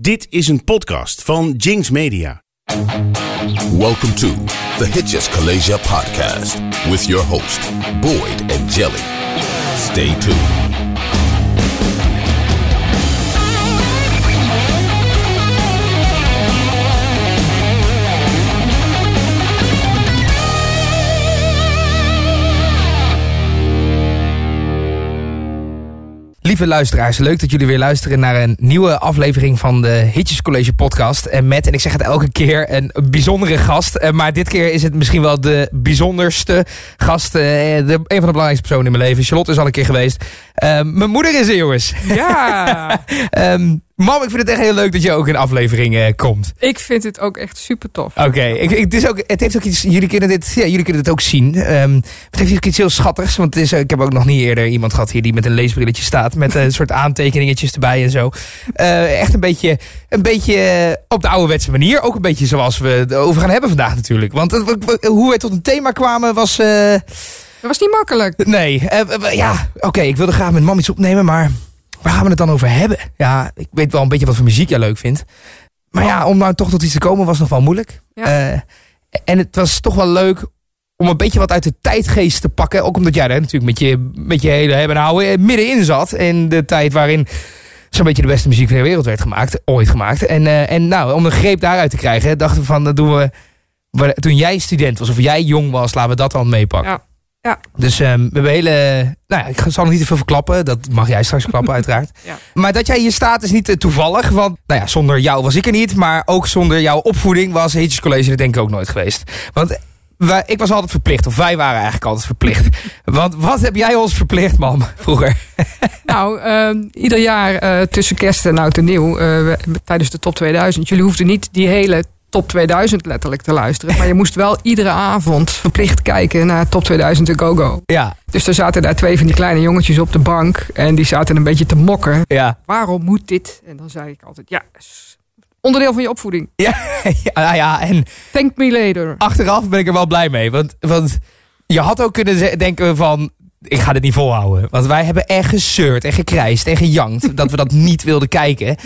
Dit is een podcast van Jinx Media. Welcome to the Hitches Kalasia podcast with your host, Boyd and Jelly. Stay tuned. Lieve luisteraars, leuk dat jullie weer luisteren naar een nieuwe aflevering van de Hitjes College podcast. En met, en ik zeg het elke keer, een bijzondere gast. Eh, Maar dit keer is het misschien wel de bijzonderste gast. eh, de, een van de belangrijkste personen in mijn leven. Charlotte is al een keer geweest. Eh, mijn moeder is er, jongens. Ja, Ehm, mam, ik vind het echt heel leuk dat je ook in de aflevering eh, komt. ik vind het ook echt super tof. Oké, ik, ik, het, is ook, het heeft ook iets. Jullie kunnen dit, ja, jullie kunnen het ook zien. Ehm, het heeft ook iets heel schattigs. Want het is, ik heb ook nog niet eerder iemand gehad hier die met een leesbrilletje staat. Met een soort aantekeningetjes erbij en zo. Eh, echt een beetje, een beetje eh, op de ouderwetse manier. Ook een beetje zoals we het over gaan hebben vandaag natuurlijk. Want hoe we tot een thema kwamen was. eh, Dat was niet makkelijk. nee, eh, ja, oké, ik wilde graag met mam iets opnemen, maar waar gaan we het dan over hebben? Ja, ik weet wel een beetje wat voor muziek jij leuk vindt. Maar ja, om nou toch tot iets te komen was nog wel moeilijk. Ja. Eh, en het was toch wel leuk om een beetje wat uit de tijdgeest te pakken. Ook omdat jij er natuurlijk met je, met je hele hebben en houden eh, middenin zat. In de tijd waarin zo'n beetje de beste muziek van de wereld werd gemaakt. Ooit gemaakt. En, eh, en nou, om een greep daaruit te krijgen, dachten we van, dat doen we... we- Toen jij student was of jij jong was, laten we dat dan meepakken. Ja. Ja. Dus, ehm, we hebben hele. Nou ja, ik zal nog niet te veel verklappen. Dat mag jij straks klappen, uiteraard. Ja. Maar dat jij hier staat is niet eh, toevallig. Want nou ja, zonder jou was ik er niet. Maar ook zonder jouw opvoeding was Hitjes College er denk ik ook nooit geweest. Want wij, ik was altijd verplicht. Of wij waren eigenlijk altijd verplicht. Want wat heb jij ons verplicht, mam, vroeger? Nou, ehm, ieder jaar eh, tussen kerst en oud en nieuw, eh, tijdens de top 2000. Jullie hoefden niet die hele top 2000 letterlijk te luisteren. Maar je moest wel iedere avond verplicht kijken naar top 2000 de go-go. Ja, Dus er zaten daar twee van die kleine jongetjes op de bank. En die zaten een beetje te mokken. ja. Waarom moet dit? En dan zei ik altijd, ja, onderdeel van je opvoeding. Ja, ja, nou ja, en Thank me later. achteraf ben ik er wel blij mee. Want, want je had ook kunnen denken van... Ik ga dit niet volhouden. Want wij hebben echt gezeurd en gekrijsd en gejankt... dat we dat niet wilden kijken.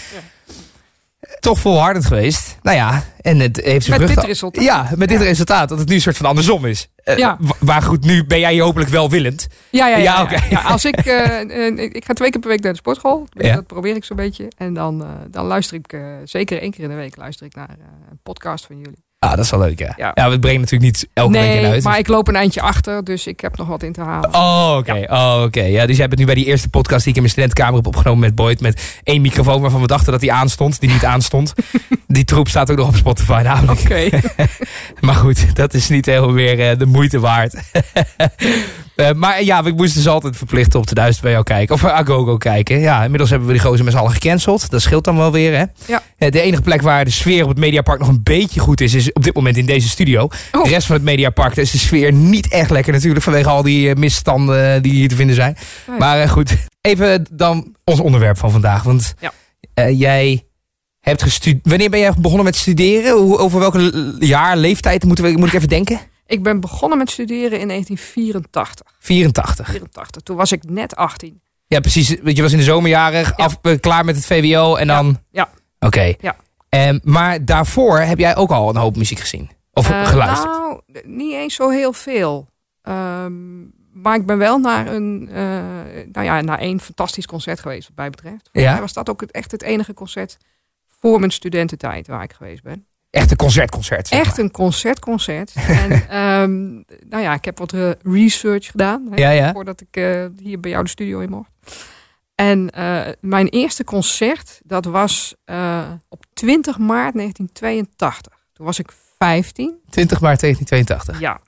Toch volhardend geweest. Nou ja, en het heeft zijn Met vruchten- dit resultaat. Ja, met dit resultaat. Dat het nu een soort van andersom is. Eh, Ja. wa- Maar goed, nu ben jij hopelijk welwillend. Ja, ja, ja. Ja, ja, als ik, eh, eh, ik ga twee keer per week naar de sportschool. Dat probeer ik zo'n beetje. En dan, eh, dan luister ik, eh, zeker één keer in de week, luister ik naar eh, een podcast van jullie. Ah, dat is wel leuk, ja. Ja, Ja. we brengen natuurlijk niet elke week in nee, uit. maar ik loop een eindje achter, dus ik heb nog wat in te halen. Oh, oké. Oh, oké. Ja, dus jij bent nu bij die eerste podcast die ik in mijn studentenkamer heb opgenomen met Boyd. Met één microfoon waarvan we dachten dat die aanstond. Die niet aanstond. die troep staat ook nog op Spotify namelijk. Oké. Maar goed, dat is niet helemaal meer eh, de moeite waard. Eh, maar ja, ik moest dus altijd verplicht op de duizend bij jou kijken. Of eh, Agogo kijken. Ja, inmiddels hebben we die gozer met z'n allen gecanceld. Dat scheelt dan wel weer, hè? Ja. Eh, de enige plek waar de sfeer op het Mediapark nog een beetje goed is, is op dit moment in deze studio. Oh. De rest van het Mediapark is de sfeer niet echt lekker natuurlijk. Vanwege al die misstanden die hier te vinden zijn. Maar goed, even dan ons onderwerp van vandaag. Want Ja. jij hebt gestudeerd. Wanneer ben jij begonnen met studeren? Over welke jaar, leeftijd moeten we, moet ik even denken? Ik ben begonnen met studeren in 1984. 84. 84. Toen was ik net 18. Ja, precies. Want je was in de zomerjaren af, eh, klaar met het VWO en dan. ja. Oké. Ja. Ehm, maar daarvoor heb jij ook al een hoop muziek gezien? Of Eh, geluisterd? Nou, niet eens zo heel veel. Ehm, maar ik ben wel naar een, eh, nou ja, naar één fantastisch concert geweest, wat mij betreft. Ja? mij was dat ook echt het enige concert voor mijn studententijd waar ik geweest ben. Echt een concertconcert. zeg Echt een concertconcert. en ehm, nou ja, ik heb wat research gedaan. Hè, Ja, ja. Voordat ik eh, hier bij jou de studio in mocht. En eh, mijn eerste concert, dat was eh, op 20 maart 1982. Toen was ik 15. 20 maart 1982. Ja.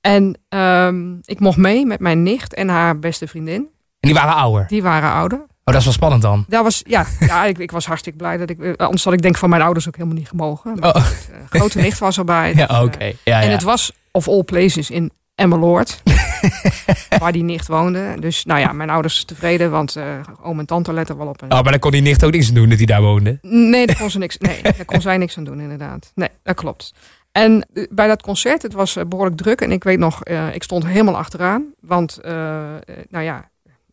En ehm, ik mocht mee met mijn nicht en haar beste vriendin. En die waren ouder. Die waren ouder. Oh, dat is wel spannend dan. Dat was, ja, ja ik, ik was hartstikke blij dat ik. eh, Anders had ik denk van mijn ouders ook helemaal niet gemogen. Oh. eh, grote nicht was erbij. Ja, dus, eh, oké. Ja, En ja. het was of all places in Emmeloord. waar die nicht woonde. Dus nou ja, mijn ouders tevreden, want eh oom en tante letten wel op. En, Oh, maar dan kon die nicht ook niks aan doen dat hij daar woonde. Nee, daar kon, ze niks, nee, daar kon zij niks aan doen, inderdaad. Nee, dat klopt. En bij dat concert, het was eh, behoorlijk druk. En ik weet nog, ik stond helemaal achteraan. Want, nou ja,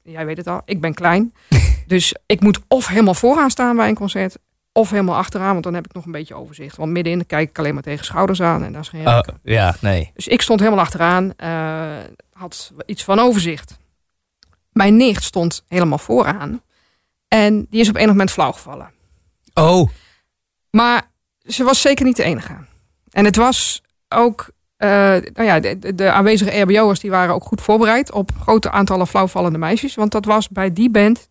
jij weet het al, ik ben klein. dus ik moet of helemaal vooraan staan bij een concert. Of helemaal achteraan, want dan heb ik nog een beetje overzicht. Want middenin kijk ik alleen maar tegen schouders aan en daar is geen ja, nee. Dus ik stond helemaal achteraan, eh, had iets van overzicht. Mijn nicht stond helemaal vooraan. En die is op enig moment flauw gevallen. Oh, Maar ze was zeker niet de enige. En het was ook... eh, nou ja, de, de- aanwezige RBO'ers die waren ook goed voorbereid... op grote aantallen flauwvallende meisjes. Want dat was bij die band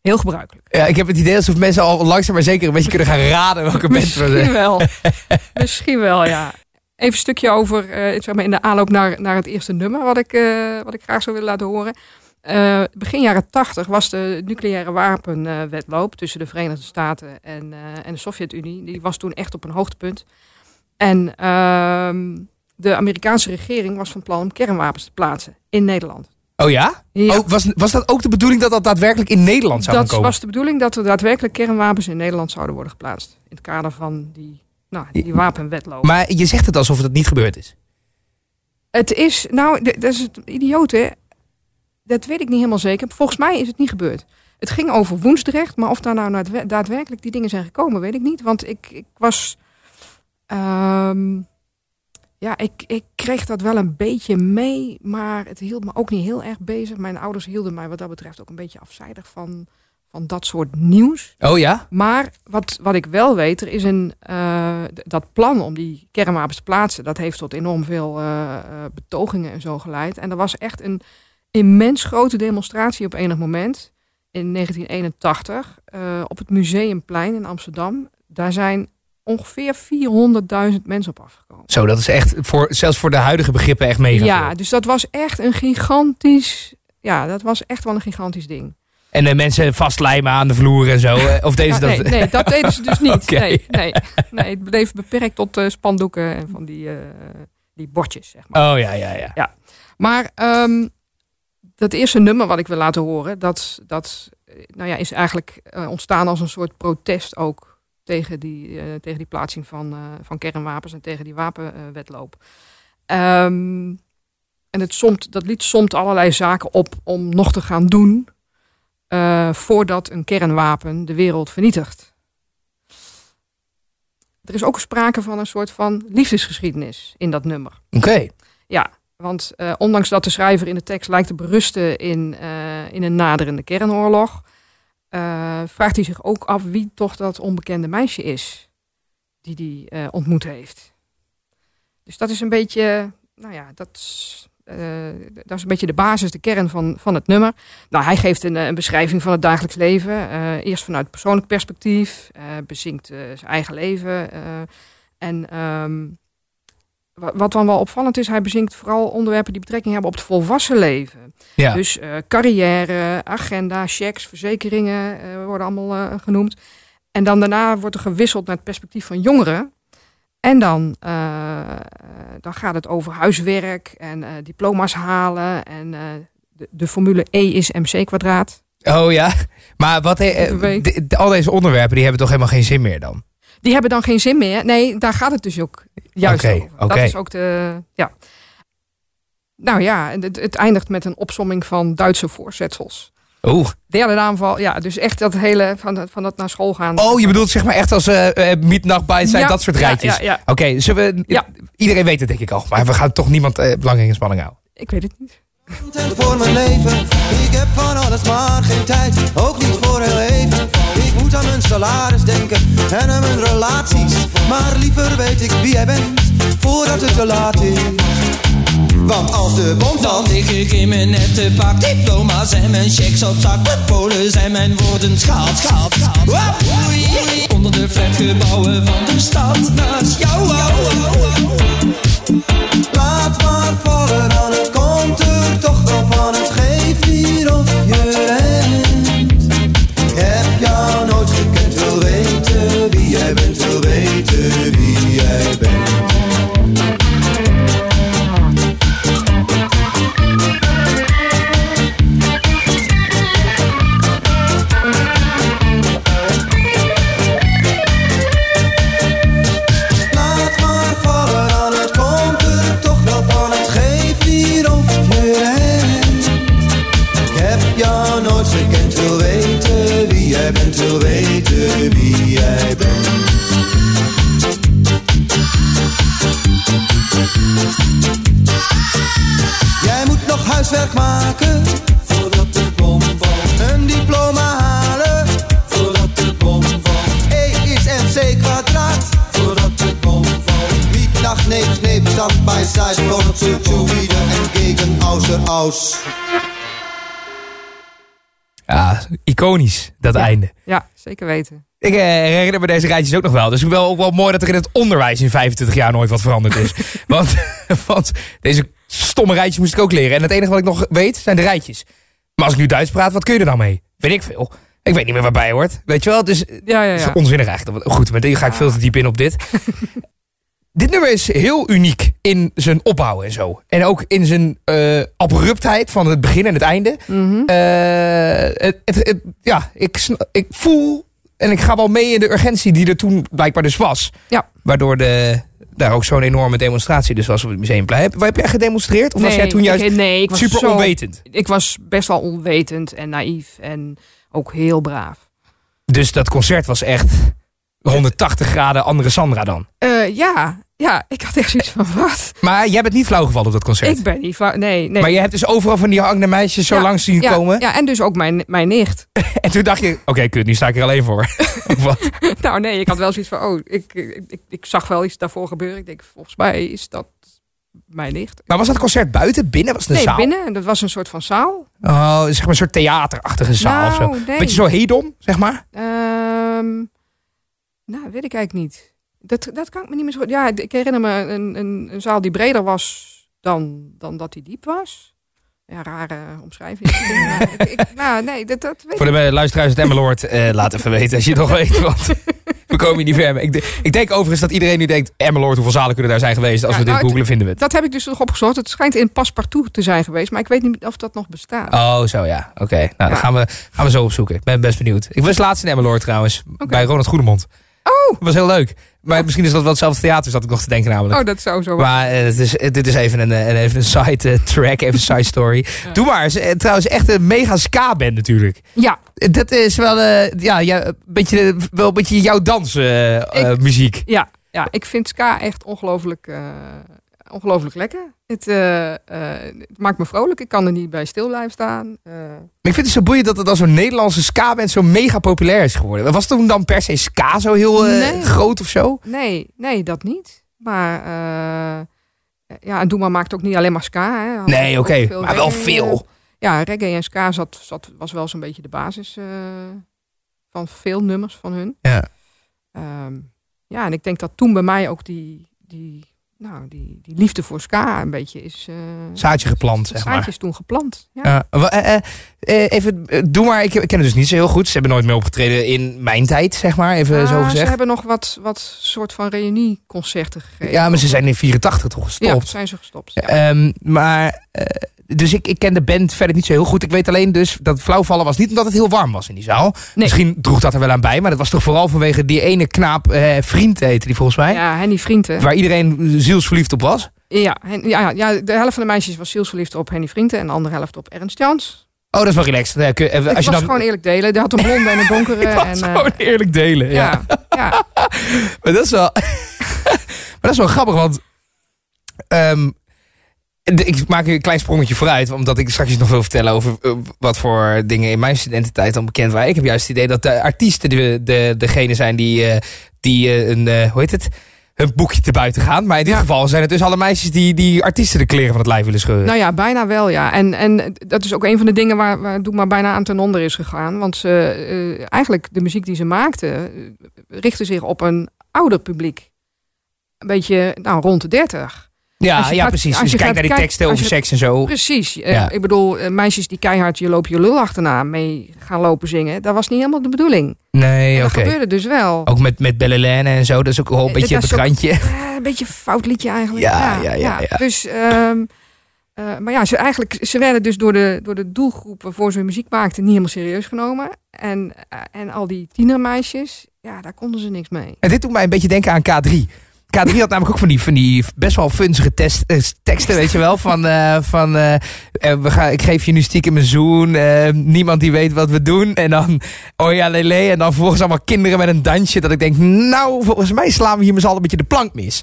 heel gebruikelijk. ja, ik heb het idee alsof mensen al langzaam maar zeker een beetje kunnen gaan raden welke band we Misschien wel. Misschien wel, ja. Even een stukje over, eh, zeg maar in de aanloop naar, naar het eerste nummer... wat ik, eh, wat ik graag zou willen laten horen. Begin jaren tachtig was de nucleaire wapenwetloop... tussen de Verenigde Staten en, en de Sovjet-Unie. Die was toen echt op een hoogtepunt. En ehm, de Amerikaanse regering was van plan om kernwapens te plaatsen in Nederland. Oh ja? Ja. Oh, was, was dat ook de bedoeling dat dat daadwerkelijk in Nederland zou Dat komen? was de bedoeling dat er daadwerkelijk kernwapens in Nederland zouden worden geplaatst. In het kader van die, nou, die wapenwetloop. Maar je zegt het alsof het niet gebeurd is. Het is, nou, dat is het idiote. Dat weet ik niet helemaal zeker. Volgens mij is het niet gebeurd. Het ging over Woensdrecht, maar of daar nou daadwer- daadwerkelijk die dingen zijn gekomen, weet ik niet. Want ik, ik was. ehm, ja, ik, ik kreeg dat wel een beetje mee, maar het hield me ook niet heel erg bezig. Mijn ouders hielden mij wat dat betreft ook een beetje afzijdig van, van dat soort nieuws. Oh ja? Maar wat, wat ik wel weet, er is een, eh, dat plan om die kernwapens te plaatsen, dat heeft tot enorm veel eh, eh, betogingen en zo geleid. En er was echt een immens grote demonstratie op enig moment in 1981 eh, op het Museumplein in Amsterdam. Daar zijn ongeveer 400.000 mensen op afgekomen. Zo, dat is echt voor, zelfs voor de huidige begrippen echt mega Ja, veel. dus dat was echt een gigantisch, ja, dat was echt wel een gigantisch ding. En de mensen vastlijmen aan de vloer en zo. eh, Of deze Ja, dat... nee, nee, dat deden ze dus niet. Nee, nee, nee, het bleef beperkt tot eh, spandoeken en van die, eh, die bordjes, zeg maar. Oh ja, ja, ja. Maar ehm, dat eerste nummer wat ik wil laten horen, dat, dat nou ja, is eigenlijk ontstaan als een soort protest ook tegen die, eh, tegen die plaatsing van, eh, van kernwapens en tegen die wapenwetloop. Ehm, en het somt, dat lied somt allerlei zaken op om nog te gaan doen eh, voordat een kernwapen de wereld vernietigt. Er is ook sprake van een soort van liefdesgeschiedenis in dat nummer. Oké. Ja, want ondanks dat de schrijver in de tekst lijkt te berusten in, in een naderende kernoorlog, vraagt hij zich ook af wie toch dat onbekende meisje is die hij eh, ontmoet heeft. Dus dat is een beetje, nou ja, dat is, eh, dat is een beetje de basis, de kern van, van het nummer. Nou, hij geeft een, eh, een beschrijving van het dagelijks leven. eh, eerst vanuit persoonlijk perspectief, eh, bezinkt eh, zijn eigen leven. eh, en ehm, wat dan wel opvallend is, hij bezinkt vooral onderwerpen die betrekking hebben op het volwassen leven. Ja. Dus eh, carrière, agenda, checks, verzekeringen eh, worden allemaal eh, genoemd. En dan daarna wordt er gewisseld naar het perspectief van jongeren. En dan, dan gaat het over huiswerk en diploma's halen. En de, de formule E is mc kwadraat. Oh ja. Maar wat, al deze onderwerpen die hebben toch helemaal geen zin meer dan? Die hebben dan geen zin meer. Nee, daar gaat het dus ook juist Oké, over. oké. Dat is ook de. Ja. Nou ja, en het, het eindigt met een opsomming van Duitse voorzetsels. Oeh. Derde aanval, ja, dus echt dat hele van, dat- van dat naar school gaan. Oh, je bedoelt zeg maar echt als eh uh, Mietnacht zijn, Ja, dat soort rijtjes. Ja, ja, Oké, zullen we... Ja. Iedereen weet het denk ik al. Maar we gaan toch niemand eh belangrijk in spanning houden. ik weet het niet. Voor mijn leven. Ik heb van alles maar geen tijd, ook niet voor heel even. Moet aan mijn salaris denken en aan mijn relaties. Maar liever weet ik wie jij bent, voordat het te laat is. Want als de bom Dan lig ik in mijn nette pak Diploma's en mijn checks op zak Met polen zijn mijn woorden schaald, schaald, schaald. Onder de flatgebouwen van de stad Naast jou, au, au, au. laat maar vallen dan. Iconisch, dat einde. Ja, zeker weten. Ik eh, herinner me deze rijtjes ook nog wel. Dus het wel, ook wel mooi dat er in het onderwijs in 25 jaar nooit wat veranderd is. want, want deze stomme rijtjes moest ik ook leren. En het enige wat ik nog weet zijn de rijtjes. Maar als ik nu Duits praat, wat kun je er dan mee? Weet ik veel. Ik weet niet meer waarbij hoort. Weet je wel? Dus Ja, ja, het is ja. onzinnig eigenlijk. Goed, maar hier ga ik veel te diep in op dit. dit nummer is heel uniek in zijn opbouw en zo. En ook in zijn eh, abruptheid van het begin en het einde. Eh, het, het, het- ja, ik, ik voel en ik ga wel mee in de urgentie die er toen blijkbaar dus was. Ja. Waardoor de, daar ook zo'n enorme demonstratie dus was op het Museumplein. Heb, heb jij gedemonstreerd? Of was jij toen juist ik, nee, ik was super zo- onwetend? Ik was best wel onwetend en naïef en ook heel braaf. Dus dat concert was echt 180 graden andere Sandra dan. Eh, ja, ja, ik had echt zoiets van wat? Maar jij bent niet flauw gevallen op dat concert. Ik ben niet va- Nee, nee. Maar je hebt dus overal van die hangende meisjes zo Ja, langs zien ja, komen. Ja, en dus ook mijn, mijn nicht. En toen dacht je, oké, kut, nu sta ik er alleen voor. Of wat? nou nee, ik had wel zoiets van, oh, ik, ik, ik, ik zag wel iets daarvoor gebeuren. Ik denk, volgens mij is dat mijn nicht. Maar was dat concert buiten, binnen? Was het een Nee, zaal? binnen. Dat was een soort van zaal. Oh, zeg maar een soort theaterachtige zaal of zo. Nou, nee. Beetje zo hedom, zeg maar. Ehm, nou, weet ik eigenlijk niet. Dat, dat kan ik me niet meer zo goed. Ja, ik herinner me een, een, een zaal die breder was dan, dan dat die diep was. Ja, rare omschrijving. Maar ik, ik, nou, nee, dat, dat weet Voor de luisteraars uit Emmeloord, eh laat even weten als je het nog weet. Want we komen hier niet ver. Ik, de- ik denk overigens dat iedereen nu denkt... Emmeloord, hoeveel zalen kunnen daar zijn geweest? Als Ja, we dit nou, het- googelen, vinden we het. Dat heb ik dus nog opgezocht. Het schijnt in Paspartout te zijn geweest, maar ik weet niet of dat nog bestaat. Oh, zo ja. Oké, nou dan gaan we, gaan we zo opzoeken. Ik ben best benieuwd. Ik was laatst in Emmeloord trouwens. Bij Ronald Goedemond. Oh, Dat was heel leuk. Maar misschien is dat wel hetzelfde theater, zat ik nog te denken namelijk. oh dat zou zo. Maar eh, het is, eh, dit is even een, eh, een- even een side track, even een side story. Doe maar. Trouwens, echt een mega ska-band natuurlijk. Ja, Dat is wel, ja, ja, een beetje, wel een beetje jouw dansmuziek. muziek. ja, ja, ik vind ska echt ongelooflijk, ongelooflijk lekker. Het, eh, eh, het maakt me vrolijk. Ik kan er niet bij stil blijven staan. Eh, Maar ik vind het zo boeiend dat het als zo'n Nederlandse ska-band zo mega populair is geworden. Was toen dan per se ska zo heel Nee. groot of zo? nee, nee, dat niet. Maar ja, en Doema maakt ook niet alleen maar ska. Hè. Nee, oké. Maar wel veel. Ja, reggae en ska zat, zat, was wel zo'n beetje de basis van veel nummers van hun. Ja. Ehm, ja, en ik denk dat toen bij mij ook die, die, nou, die, die liefde voor ska een beetje is... eh Zaadje geplant, zeg zaadje maar. is toen geplant. Ja. Ja. Eh, eh, even, doe maar. Ik, ik ken het dus niet zo heel goed. Ze hebben nooit meer opgetreden in mijn tijd, zeg maar. Even Ah, zo ze gezegd. hebben nog wat, wat soort van reunieconcerten gegeven. Ja, maar ze zijn in 84 toch Ja, gestopt. zijn ze gestopt. Ja. Ehm, maar, dus ik, ik ken de band verder niet zo heel goed. Ik weet alleen dus dat flauwvallen was niet omdat het heel warm was in die zaal. Misschien droeg dat er wel aan bij. Maar dat was toch vooral vanwege die ene knaap, eh, vriend heette die volgens mij. Ja, Henny Vrienden. Waar iedereen zielsverliefd op was. Ja, Hen- ja, ja, de helft van de meisjes was zielsverliefd op Henny Vrienden en de andere helft op Ernst Jans. Oh, dat is wel relaxed. Kun- eh, Als was je dan, gewoon eerlijk delen. Die had een blonde en een donkere. Het was en, eh, gewoon eerlijk delen. Ja. ja, ja. Maar dat is wel, maar dat is wel grappig, want ehm, ik maak een klein sprongetje vooruit, omdat ik straks nog wil vertellen over eh, wat voor dingen in mijn studententijd dan bekend waren. Ik heb juist het idee dat de artiesten de, de, degene zijn die, eh, die eh, een, hoe heet het, hun boekje te buiten gaan. Maar in dit Ja. geval zijn het dus alle meisjes die, die artiesten de kleren van het lijf willen scheuren. Nou ja, bijna wel, ja. En, en dat is ook een van de dingen waar, waar Doe maar bijna aan ten onder is gegaan. Want ze, eigenlijk de muziek die ze maakte, eh, richtte zich op een ouder publiek. Een beetje nou, rond de 30. Ja, ja gaat- precies. als Dus je kijk gaat naar die teksten over seks en zo. Precies. Eh. Ik bedoel, eh, meisjes die keihard je loop je lul achterna mee gaan lopen zingen. Dat was niet helemaal de bedoeling. Nee, oké. dat gebeurde dus wel. Ook met, met Bellelaine en zo, dat is ook wel een Eh, beetje op het ook- randje. Een beetje een fout liedje eigenlijk. Ja, ja, ja, ja. Dus, ehm, eh, maar ja, ze, eigenlijk, ze werden dus door de, door de doelgroep waarvoor ze hun muziek maakten niet helemaal serieus genomen. En, en al die tienermeisjes, ja, daar konden ze niks mee. En dit doet mij een beetje denken aan K3. K3 had namelijk ook van die, van die best wel funzige test, eh, teksten, weet je wel. Van, eh, van eh, we gaan, ik geef je nu stiekem een zoen. niemand die weet wat we doen. En dan, oh ja, lele. En dan volgens allemaal kinderen met een dansje. Dat ik denk, nou, volgens mij slaan we hier met z'n allen een beetje de plank mis.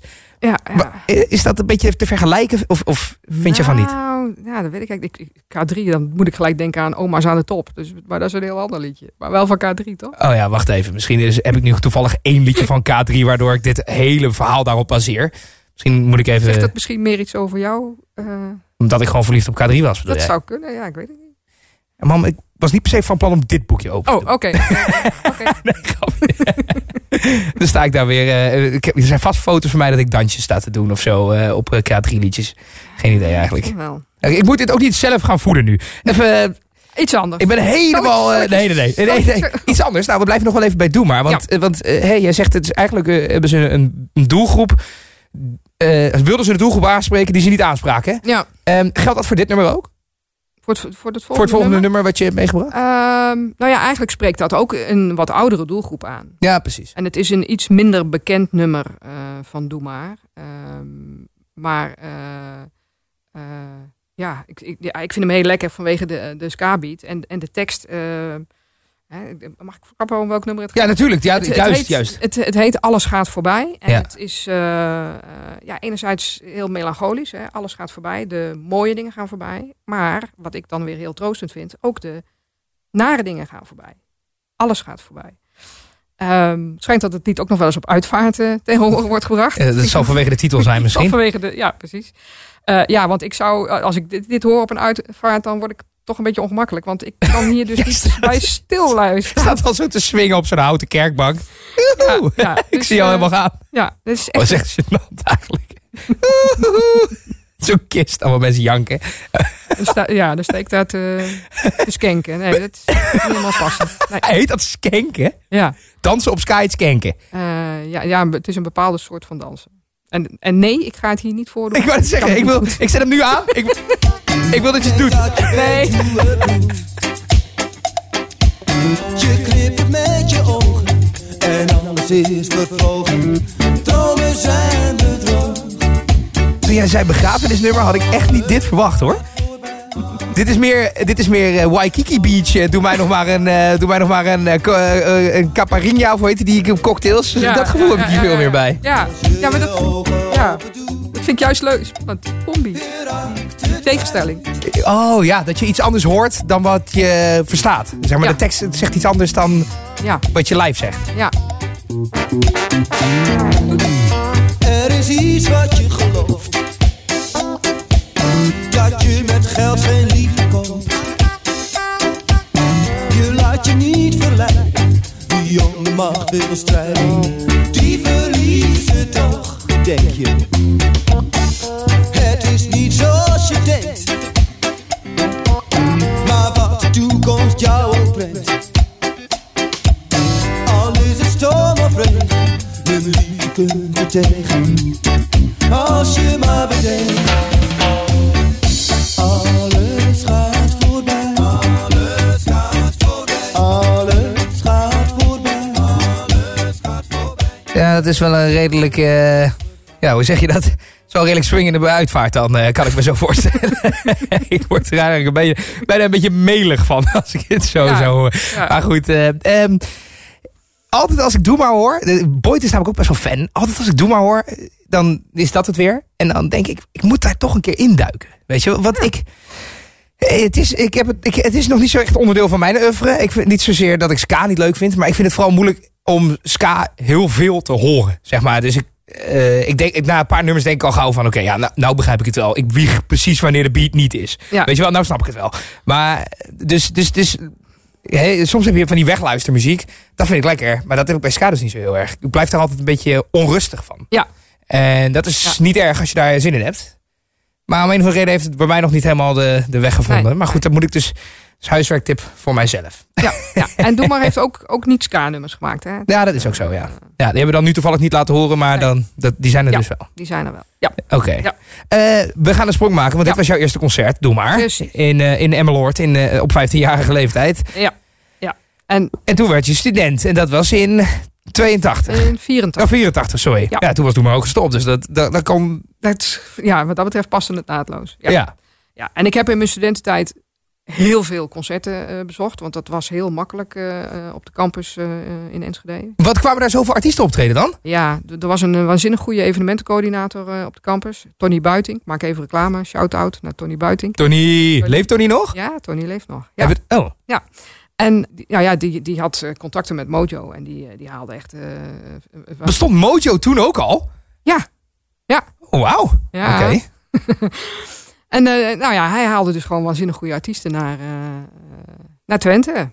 Ja, ja. Is dat een beetje te vergelijken? Of, of vind je van niet? Nou, ja, dat weet ik eigenlijk. Ik- ik- K3, dan moet ik gelijk denken aan Oma's aan de top. Dus, maar dat is een heel ander liedje. Maar wel van K3, toch? Oh ja, wacht even. Misschien is, heb ik nu toevallig één liedje van K3... waardoor ik dit hele verhaal daarop baseer. Misschien moet ik even... Zegt dat misschien meer iets over jou? Eh, Omdat ik gewoon verliefd op K3 was, bedoel dat jij? zou kunnen, ja, ik weet het niet. En Mam, ik was niet per se van plan om dit boekje open te Oh, doen. oké. Oké. Nee, grapje. Dan sta ik daar weer. eh, ik heb, er zijn vast foto's van mij dat ik dansjes sta te doen of zo eh, op eh, K3 liedjes. Geen idee eigenlijk. Wel. Ik moet dit ook niet zelf gaan voeden nu. Even, Iets anders. ik ben helemaal. Ik- eh, nee, nee, nee, nee, nee, nee. Iets anders. Nou, we blijven nog wel even bij Doe maar. Want, want hey, jij zegt het is eigenlijk hebben ze een, een doelgroep. eh, wilden ze de doelgroep aanspreken die ze niet aanspraken? Ja, Ehm, geldt dat voor dit nummer ook? Voor het, voor het volgende, voor het volgende nummer, nummer? wat je hebt meegebracht? Ehm, nou ja, eigenlijk spreekt dat ook een wat oudere doelgroep aan. Ja, precies. En het is een iets minder bekend nummer eh, van Doe Maar. Ehm, maar eh, eh, ja, ik, ik, ja, ik vind hem heel lekker vanwege de, de ska-beat. En, en de tekst... hè, mag ik verklappen om welk nummer het gaat? Ja, natuurlijk. Ja, Het- het juist, heet, juist. Het, het heet Alles gaat voorbij. En Ja. het is eh, eh, ja, enerzijds heel melancholisch. Hè? Alles gaat voorbij. De mooie dingen gaan voorbij. Maar wat ik dan weer heel troostend vind, ook de nare dingen gaan voorbij. Alles gaat voorbij. Ehm, het schijnt dat het lied ook nog wel eens op uitvaart eh, tegen horen wordt gebracht. Eh, dat zal vanwege de titel zijn misschien. vanwege de, ja, precies. Ja, want ik zou, als ik dit, dit hoor op een uitvaart, dan word ik toch een beetje ongemakkelijk. Want ik kan hier dus niet staat- bij stil luisteren. staat al zo te swingen op zo'n houten kerkbank. Ja, ik dus, zie jou eh, helemaal gaan. Ja, dit is Oh, echt dat is echt gênant eigenlijk. Zo'n kist, allemaal mensen janken. Ja, dan sta ik daar te, te skanken. Nee, dat is niet helemaal passend. Nee. Heet dat skanken? Ja, Dansen op sky het skanken. eh, ja, ja, het is een bepaalde soort van dansen. En, en nee, ik ga het hier niet voordoen. Ik wou het zeggen, ik, wil, ik zet hem nu aan. Ik, ik wil dat je het doet. Nee. Je knipt met je ogen en alles is vervlogen. Dromen zijn bedrog. Toen jij zei begrafenisnummer had ik echt niet dit verwacht hoor. Dit is meer, dit is meer eh, Waikiki Beach. eh, doe mij nog maar een, eh, doe mij nog maar een, eh, een caipirinha of hoe heet die, cocktails. Ja, dat gevoel ja, heb ik hier ja, veel ja, meer ja. bij. Ja, ja maar dat, ja, dat vind ik juist leuk. Want combi. Tegenstelling. Oh ja, dat je iets anders hoort dan wat je verstaat. Zeg maar, Ja. de tekst zegt iets anders dan Ja, wat je live zegt. ja. Er is iets wat je gelooft. Dat je met geld geen liefde koopt. Je laat je niet verleiden. Die de macht wil strijden. Die verliezen toch, denk je. Is niet zoals je denkt. Maar wat de toekomst jou ook brengt. Al is het storm of regen, de liefde kunt er tegen. Als je maar bedenkt, alles gaat voorbij. Alles gaat voorbij. Alles gaat voorbij. Alles gaat voorbij. Ja, dat is wel een redelijk... eh, ja, hoe zeg je dat? Zo'n redelijk swingende uitvaart dan, eh, kan ik me zo voorstellen. ik word er eigenlijk een beetje, bijna een beetje melig van als ik het zo Ja, zo hoor. ja. Maar goed, eh, ehm, altijd als ik Doe Maar hoor... Boyd is namelijk ook best wel fan. Altijd als ik Doe Maar hoor, dan is dat het weer. En dan denk ik, ik moet daar toch een keer induiken. Weet je, wat ik... eh, Het is, ik heb het, ik, het is nog niet zo echt onderdeel van mijn oeuvre. Ik vind niet zozeer dat ik ska niet leuk vind. Maar ik vind het vooral moeilijk om ska heel veel te horen. Zeg maar. Dus ik, eh, ik denk, na een paar nummers denk ik al gauw van... Oké, ja, nou, nou begrijp ik het wel. Ik wieg precies wanneer de beat niet is. Ja. Weet je wel, nou snap ik het wel. Maar dus, dus, dus soms heb je van die wegluistermuziek. Dat vind ik lekker. Maar dat heb ik bij ska dus niet zo heel erg. Ik blijf daar altijd een beetje onrustig van. Ja. En dat is Ja. niet erg als je daar zin in hebt. Maar om een of andere reden heeft het bij mij nog niet helemaal de, de weg gevonden. Nee. Maar goed, dat moet ik dus huiswerktip voor mijzelf. Ja, ja. En Doe maar heeft ook, ook niet ska-nummers gemaakt. Hè? Ja, dat is ook zo, ja. Ja, die hebben we dan nu toevallig niet laten horen, maar Nee. dan, dat, die zijn er Ja. dus wel. Die zijn er wel. Ja, Oké. Ja. Eh, we gaan een sprong maken, want dit was jouw eerste concert. Doe maar. Precies. In, eh in Emmeloord in, eh, op 15-jarige leeftijd. ja. ja. En En toen werd je student. En dat was in 82. in 84. Oh, 84, sorry. Ja. Toen was Doe maar ook gestopt. Dus dat, dat, dat kan... Dat, ja, wat dat betreft paste het naadloos. Ja. Ja. Ja. En ik heb in mijn studententijd heel veel concerten eh, bezocht. Want dat was heel makkelijk eh, eh, op de campus in Enschede. Wat kwamen daar zoveel artiesten optreden dan? Ja, er was een waanzinnig goede evenementencoördinator op de campus. Tony Buiting. Ik maak even reclame. Shout-out naar Tony Buiting. Tony. Leeft Tony nog? Ja, Tony leeft nog. Ja. Het- oh. En die- nou ja, die, die had contacten met Mojo. En die, die haalde echt... Bestond Mojo toen ook al? Ja. Ja. Oh, wauw. Ja. Oké. En eh, nou ja, hij haalde dus gewoon waanzinnig goede artiesten naar, eh, naar Twente.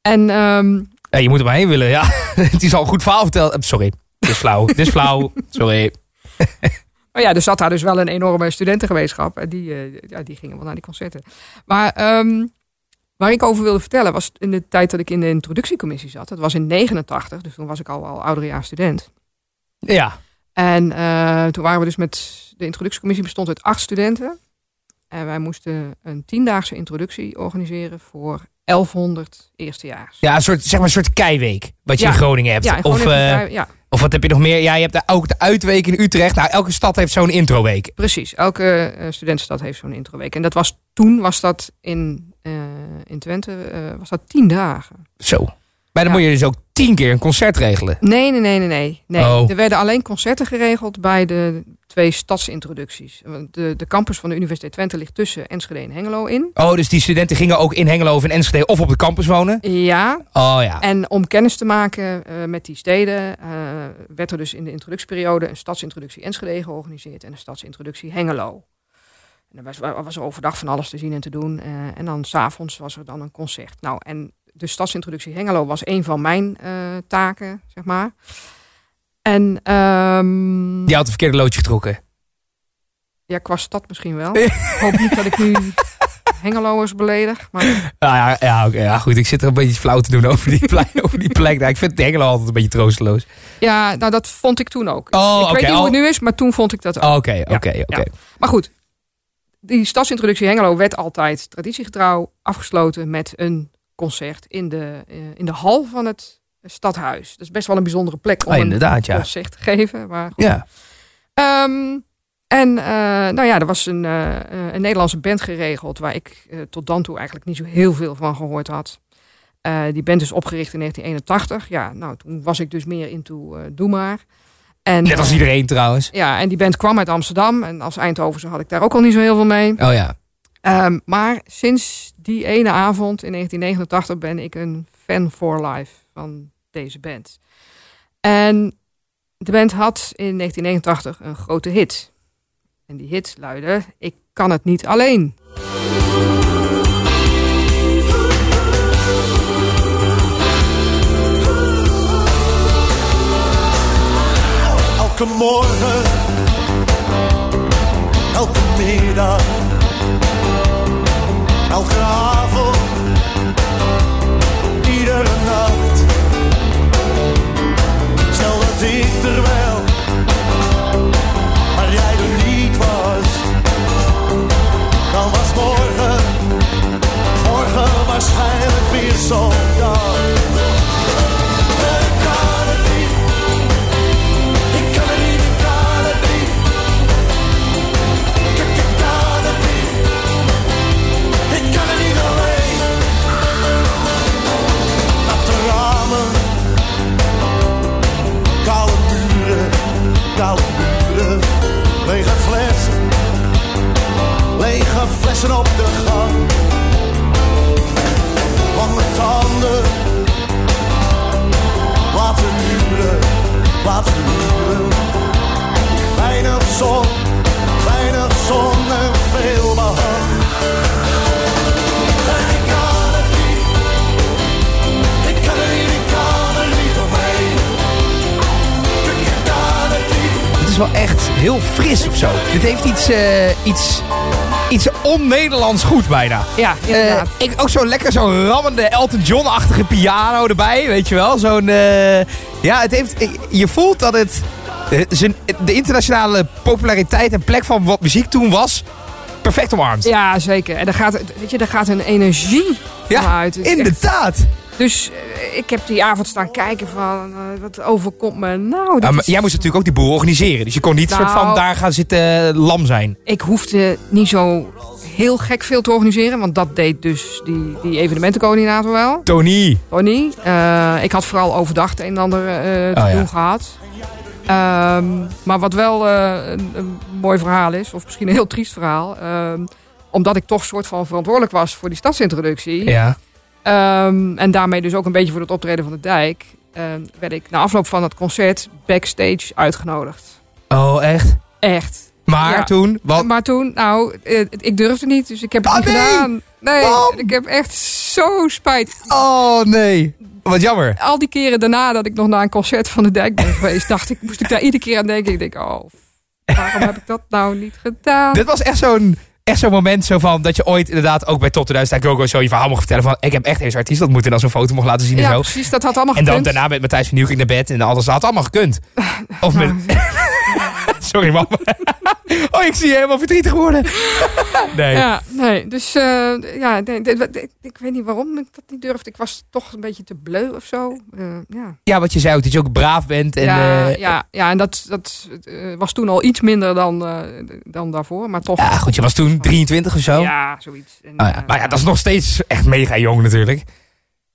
En ehm, Ja, je moet er maar heen willen, ja. Het is al een goed verhaal verteld. Sorry, dit is flauw. dit is flauw. Sorry. Maar ja, er zat daar dus wel een enorme studentengemeenschap. En die, ja, die gingen wel naar die concerten. Maar ehm, waar ik over wilde vertellen was in de tijd dat ik in de introductiecommissie zat. Dat was in 89, dus toen was ik al, al ouderjaars student. Ja. En toen waren we dus met... De introductiecommissie bestond uit acht studenten. En wij moesten een tiendaagse introductie organiseren voor 1100 eerstejaars. Ja, een soort, zeg maar een soort keiweek. Wat je Ja. in Groningen hebt. Ja, of, eh, ja, of wat heb je nog meer? Ja, je hebt daar ook de uitweek in Utrecht. Nou, elke stad heeft zo'n introweek. precies. Elke eh, studentenstad heeft zo'n introweek. En dat was toen was dat in, eh, in Twente was dat tien dagen. Zo. Maar dan moet je dus ook tien keer een concert regelen. Nee, nee, nee, nee, nee. nee. Oh. Er werden alleen concerten geregeld bij de twee stadsintroducties. De, de campus van de Universiteit Twente ligt tussen Enschede en Hengelo in. Oh, dus die studenten gingen ook in Hengelo of in Enschede of op de campus wonen? Ja, Oh ja. en om kennis te maken eh, met die steden eh, werd er dus in de introductieperiode een stadsintroductie Enschede georganiseerd en een stadsintroductie Hengelo. En er was, was er overdag van alles te zien en te doen. eh, en dan s'avonds was er dan een concert. Nou, en de stadsintroductie Hengelo was een van mijn eh, taken, zeg maar. En ehm, Die had het verkeerde loodje getrokken. Ja, qua stad misschien wel. Ik hoop niet dat ik nu Hengeloers beledig. Maar Nou ja, ja, oké, ja, goed. Ik zit er een beetje flauw te doen over die, plek, over die plek. Nou, ik vind Hengelo altijd een beetje troosteloos. ja, nou dat vond ik toen ook. Oh, ik weet niet hoe het nu is, maar toen vond ik dat ook. Oh, Oké, oké, oké. Maar goed, die stadsintroductie Hengelo werd altijd traditiegetrouw afgesloten met een concert in de, eh, in de hal van het stadhuis. Dat is best wel een bijzondere plek om een inderdaad, ja. concert te geven. Maar goed. Ja. Ehm, en eh, nou ja, er was een, eh, een Nederlandse band geregeld waar ik tot dan toe eigenlijk niet zo heel veel van gehoord had. Die band is opgericht in 1981. Ja, nou toen was ik dus meer into Doe maar. En, Net als iedereen trouwens. ja, en die band kwam uit Amsterdam. En als Eindhovense had ik daar ook al niet zo heel veel mee. Oh ja. Ehm, maar sinds die ene avond in 1989 ben ik een fan for life van deze band. En de band had in 1989 een grote hit. En die hit luidde: Ik kan het niet alleen. Elke morgen, elke middag, elke avond, is wel echt heel fris of zo. Dit heeft iets, eh, iets, iets on-Nederlands goed bijna. Ja, Eh, inderdaad. ik, ook zo lekker zo'n rammende Elton John-achtige piano erbij, weet je wel. Zo'n, eh, ja, het heeft, je voelt dat het, de internationale populariteit en plek van wat muziek toen was, perfect omarmd. ja, zeker. En daar gaat, weet je, daar gaat een energie Ja, echt- inderdaad. Dus eh, ik heb die avond staan kijken van, eh, wat overkomt me nou? dit Ja, maar is- jij moest natuurlijk ook die boel organiseren. Dus je kon niet soort van Nou. daar gaan zitten eh, lam zijn. Ik hoefde niet zo heel gek veel te organiseren, want dat deed dus die, die evenementencoördinator wel. Tony. Tony. Ik had vooral overdag het een en ander te Oh, ja. doen gehad. Ehm, maar wat wel een, een mooi verhaal is, of misschien een heel triest verhaal. ehm, omdat ik toch soort van verantwoordelijk was voor die stadsintroductie. Ja. Ehm, en daarmee dus ook een beetje voor het optreden van de dijk. ehm, werd ik na afloop van het concert backstage uitgenodigd. Oh, echt? Echt. Maar Ja. toen, wat? Maar toen, nou, eh, ik durfde niet, dus ik heb het Oh, niet nee! gedaan. Nee, ik heb echt zo spijt. Oh nee, wat jammer. Al die keren daarna dat ik nog naar een concert van de Dijk ben geweest, dacht ik, moest ik daar iedere keer aan denken. Ik denk, oh, waarom heb ik dat nou niet gedaan? Dit was echt zo'n echt zo'n moment zo van dat je ooit inderdaad ook bij Top 2000 Go Go zo je verhaal mocht vertellen van ik heb echt deze artiest ontmoet en dan zo'n foto mocht laten zien en ja, zo. precies, dat had allemaal En dan gekund. daarna met Matthijs van Nieuwkerk naar bed en alles. Dat had allemaal gekund. Of met... Sorry, man. Oh, ik zie je helemaal verdrietig worden. nee. Ja, nee, dus eh, ja, nee, ik, ik weet niet waarom ik dat niet durfde. Ik was toch een beetje te bleu of zo. Eh, ja. Ja, wat je zei ook, dat je ook braaf bent. En, ja, eh, ja, ja, en dat, dat was toen al iets minder dan, eh, dan daarvoor, maar toch. ja, goed, je was toen 23 of zo. Ja, zoiets. En, Oh ja. Maar ja, dat is nog steeds echt mega jong natuurlijk.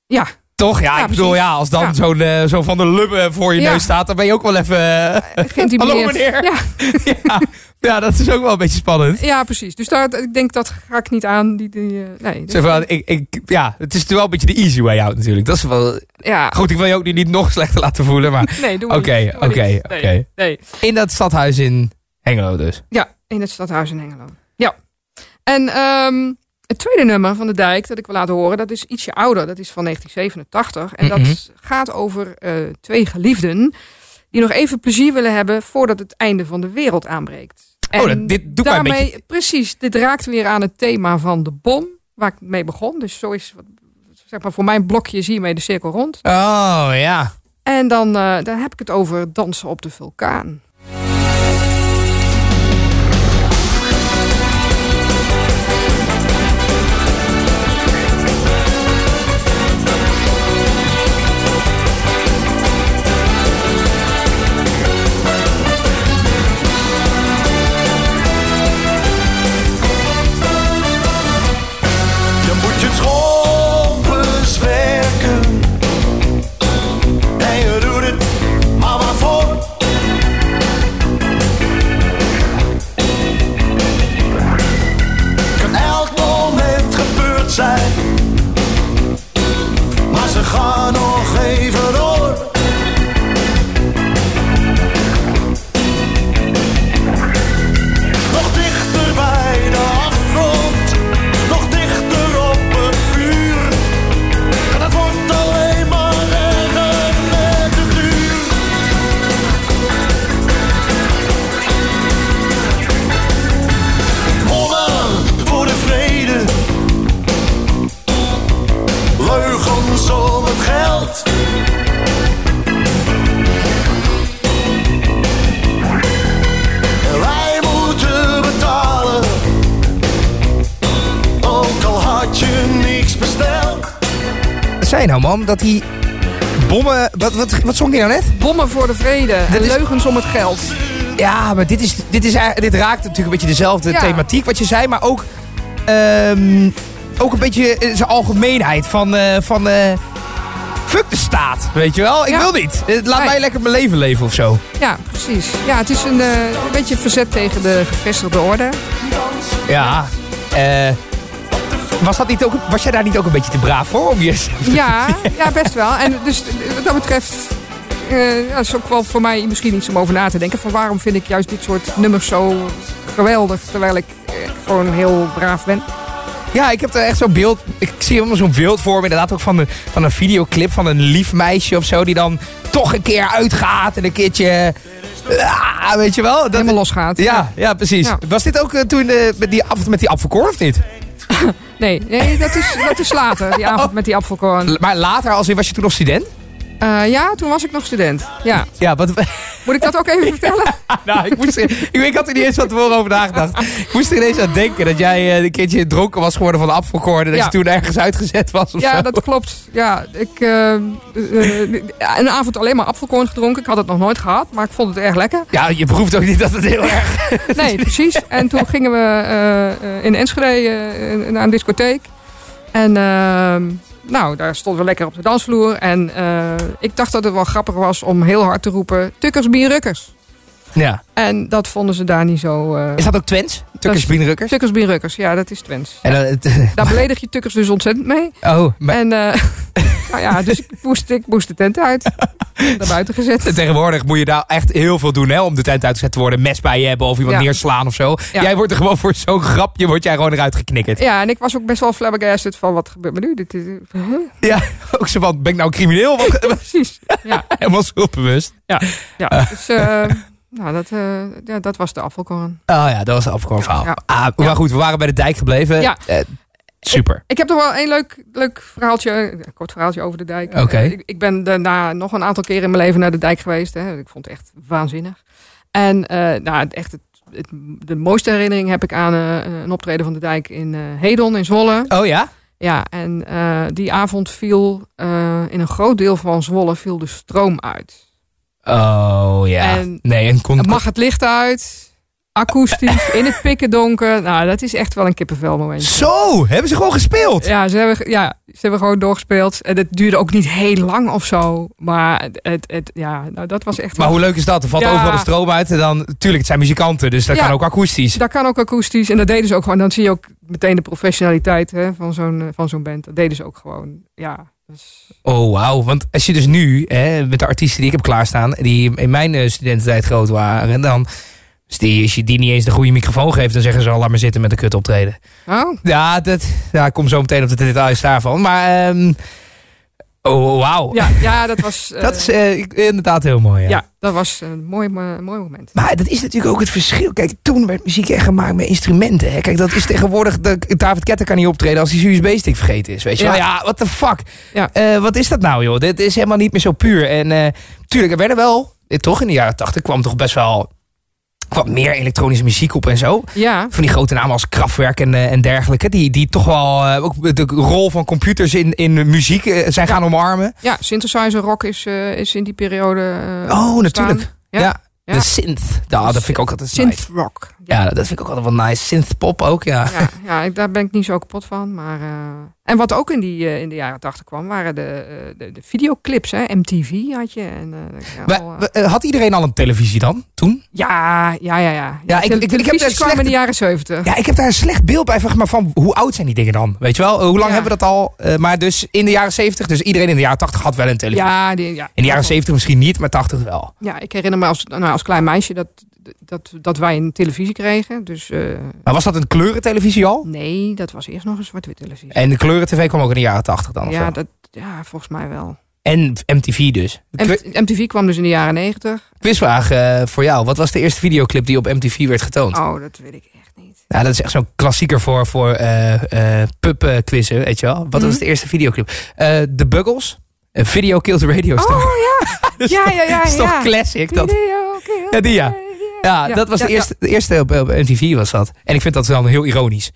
Ja, Toch? Ja, Ja, ik bedoel, precies. ja, als dan Ja. zo'n eh, zo van de lubbe voor je Ja. neus staat, dan ben je ook wel even... eh. Hallo meneer. Ja, ja, dat is ook wel een beetje spannend. ja, precies. Dus daar, ik denk dat ga ik niet aan. Die, die, eh, nee, dus- van, ik, ik, ja, het is wel een beetje de easy way out natuurlijk. Dat is wel... ja. Goed, ik wil je ook nu niet nog slechter laten voelen, maar... Nee, doe maar Oké, oké, oké. In dat stadhuis in Hengelo dus. Ja, in het stadhuis in Hengelo. Ja. En ehm, het tweede nummer van de dijk dat ik wil laten horen, dat is ietsje ouder. Dat is van 1987. En Mhm. dat gaat over eh, twee geliefden die nog even plezier willen hebben voordat het einde van de wereld aanbreekt. Oh, dat- dit doet mij een daarmee, beetje- Precies, dit raakt weer aan het thema van de bom, waar ik mee begon. Dus zo is, zeg maar, voor mijn blokje is hiermee de cirkel rond. Oh, ja. En dan, eh, dan heb ik het over dansen op de vulkaan. Wat, zong die nou net? Bommen voor de vrede en leugens om het geld. Ja, maar dit, is, dit, is, dit raakt natuurlijk een beetje dezelfde Ja. thematiek wat je zei. Maar ook, ehm, ook een beetje eh, zijn algemeenheid van... eh, van eh, fuck de staat, weet je wel? Ik Ja. wil niet. Laat Nee. mij lekker mijn leven leven of zo. Ja, precies. Ja, het is een, een beetje verzet tegen de gevestigde orde. Ja. eh, was, dat niet ook, was jij daar niet ook een beetje te braaf voor? Om je... Ja, ja, best wel. En dus wat dat betreft eh is ook wel voor mij misschien iets om over na te denken. Van waarom vind ik juist dit soort nummers zo geweldig, terwijl ik gewoon heel braaf ben. Ja, ik heb er echt zo'n beeld. Ik zie helemaal zo'n beeld voor me. Inderdaad ook van een, van een videoclip van een lief meisje of zo. Die dan toch een keer uitgaat en een keertje. ah, weet je wel? Dat, Helemaal losgaat. Ja, ja, precies. Ja. Was dit ook eh, toen eh, met die, met die apfelkorn of niet? Nee, nee dat, is, dat is later, die avond met die apfelkorn. Maar later, als in, was je toen nog student? Eh, ja, toen was ik nog student. Ja. Ja, wat, Moet ik dat ook even vertellen? nou, ik, moest, ik, ik had er niet eens van tevoren over nagedacht. Ik moest er ineens aan denken dat jij eh, een keertje dronken was geworden van de apfelkorn. En dat je toen ergens uitgezet was of Ja, zo. dat klopt. Ja, ik eh, een avond alleen maar apfelkorn gedronken. Ik had het nog nooit gehad, maar ik vond het erg lekker. Ja, je proeft ook niet dat het heel erg... Nee, precies. En toen gingen we in Enschede naar een discotheek. En ehm, nou, daar stonden we lekker op de dansvloer. En eh, ik dacht dat het wel grappig was om heel hard te roepen... Tukkers, bier, rukkers. Ja. En dat vonden ze daar niet zo... eh Is dat ook Twents? Tukkers, is- Bienenrukkers? Tukkers, bier, rukkers. Ja, dat is Twents. En dan het, Daar beledig je tukkers dus ontzettend mee. oh, maar, En, eh, Nou ja, dus ik moest, ik moest de tent uit. Naar buiten gezet. En tegenwoordig moet je daar echt heel veel doen hè, om de tent uitgezet te worden. Mes bij je hebben of iemand Ja. neerslaan of zo. Ja. Jij wordt er gewoon voor zo'n grapje word jij gewoon eruit geknikkerd. Ja, en ik was ook best wel flabbergasted van wat gebeurt me nu? Dit is, huh? Ja, ook zo van, ben ik nou crimineel? Wat- Precies. Ja, Helemaal schuldbewust. ja, ja. Dus eh, nou, dat, eh, ja, dat was de afvalkorn. Oh ja, dat was een afgekomen verhaal. Ja. Ah, maar goed, we waren bij de dijk gebleven. Ja. Eh, super. Ik heb nog wel een leuk, leuk verhaaltje, een kort verhaaltje over de dijk. Oké. Eh, ik, ik ben daarna nog een aantal keren in mijn leven naar de dijk geweest. Hè. Ik vond het echt waanzinnig. En eh, nou, echt het, het- de mooiste herinnering heb ik aan eh, een optreden van de dijk in eh, Hedon in Zwolle. Oh ja? Ja, en eh, die avond viel eh, in een groot deel van Zwolle viel de stroom uit. Oh ja. En- nee, een con- Het mag het licht uit, akoestisch, in het pikken donker. Nou, dat is echt wel een kippenvel moment. Zo, hebben ze gewoon gespeeld? Ja, ze hebben, ja, ze hebben gewoon doorgespeeld. En het duurde ook niet heel lang of zo. Maar het, het, het- ja, nou, dat was echt Maar wel- hoe leuk is dat? Er valt Ja. overal de stroom uit. En dan, tuurlijk, het zijn muzikanten, dus dat Ja. kan ook akoestisch. Dat kan ook akoestisch. En dat deden ze ook gewoon. Dan zie je ook meteen de professionaliteit hè, van zo'n eh, van zo'n band. Dat deden ze ook gewoon. Ja, dus, Oh, wauw. Want als je dus nu, hè, met de artiesten die ik heb klaarstaan, die in mijn eh, studententijd groot waren, dan, dus die, als je die niet eens de goede microfoon geeft, dan zeggen ze al, laat maar zitten met de kut optreden. oh, Ja, dat, ja, ik kom zo meteen op de details daarvan. Maar, ehm, oh, wauw. ja, ja, dat was... eh, Dat is eh, inderdaad heel mooi. Ja. ja. dat was een mooi, mo- mooi moment. Maar dat is natuurlijk ook het verschil. Kijk, toen werd muziek echt gemaakt met instrumenten. Hè. Kijk, dat is tegenwoordig... De, David Ketter kan niet optreden als die USB-stick vergeten is. Weet je Ja. wel? Ja, what the fuck? Ja. Eh, wat is dat nou, joh? Dit is helemaal niet meer zo puur. En eh tuurlijk, er werden wel... eh, toch in de jaren tachtig kwam toch best wel... wat meer elektronische muziek op en zo. Ja, Van die grote namen als Kraftwerk en, eh, en dergelijke. Die, die toch wel eh, ook de rol van computers in, in muziek eh, zijn gaan omarmen. ja synthesizer rock is, is in die periode Oh, natuurlijk. Ja. Ja. Ja. De synth. Ja, dat vind ik ook altijd nice. Synth rock. Ja, dat vind ik ook altijd wel nice. Synth pop ook, ja. Ja, ja ik, daar ben ik niet zo kapot van. Maar, eh, en wat ook in, die, eh, in de jaren tachtig kwam, waren de, eh, de, de videoclips. Hè? MTV had je. En, Maar, al, had iedereen al een televisie dan, toen? ja, ja, ja. Ja, Ja, ik- ik- ik heb daar kwamen in de jaren zeventig. Ja, ik heb daar een slecht beeld bij van, maar van hoe oud zijn die dingen dan? Weet je wel, hoe lang hebben we dat al? Maar dus in de jaren 70, dus iedereen in de jaren 80 had wel een televisie. Ja, die, ja. In de jaren 70 misschien niet, maar 80 wel. Ja, ik herinner me als, nou, als klein meisje dat, dat, dat wij een televisie kregen. Dus eh, Maar was dat een kleurentelevisie al? nee, dat was eerst nog een zwart-wit televisie. En de kleurentv kwam ook in de jaren 80 dan? of ja, dat, ja, volgens mij wel. En MTV dus. MTV kwam dus in de jaren negentig. Quizvraag eh, voor jou. Wat was de eerste videoclip die op MTV werd getoond? Oh, dat weet ik echt niet. Nou, dat is echt zo'n klassieker voor, voor eh pub-quizzen, weet je wel. Wat was Mhm. de eerste videoclip? Eh The Buggles. Video killed the radio star. Oh ja, ja, ja, ja. Dat is toch ja. classic? Dat, Video, Ja, die ja. ja, ja, dat was ja, de eerste, de eerste op, op MTV was dat. En ik vind dat dan heel ironisch.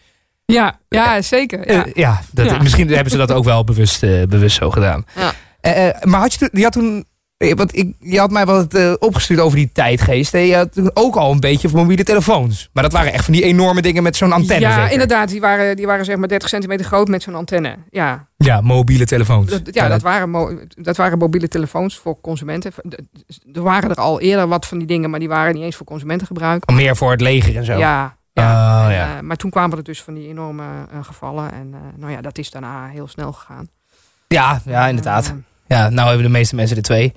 Ja, ja, zeker. Ja, Ja. ja, dat, Ja. misschien hebben ze dat ook wel bewust, eh, bewust zo gedaan. Ja. Eh, eh, maar had je, toen- je had toen... Want ik, je had mij wat eh, opgestuurd over die tijdgeest. hè. Je had toen ook al een beetje van mobiele telefoons. Maar dat waren echt van die enorme dingen met zo'n antenne. ja, zeker? inderdaad. Die waren, die waren zeg maar 30 centimeter groot met zo'n antenne. Ja, Ja, mobiele telefoons. dat, ja, dat, waren dat waren mobiele telefoons voor consumenten. Er waren er al eerder wat van die dingen, maar die waren niet eens voor consumentengebruik. Meer voor het leger en zo. Ja, Oh, ja. En, ja. eh, maar toen kwamen er dus van die enorme eh, gevallen. En nou ja, dat is daarna heel snel gegaan. Ja, ja, inderdaad. Ja, nou hebben de meeste mensen er twee.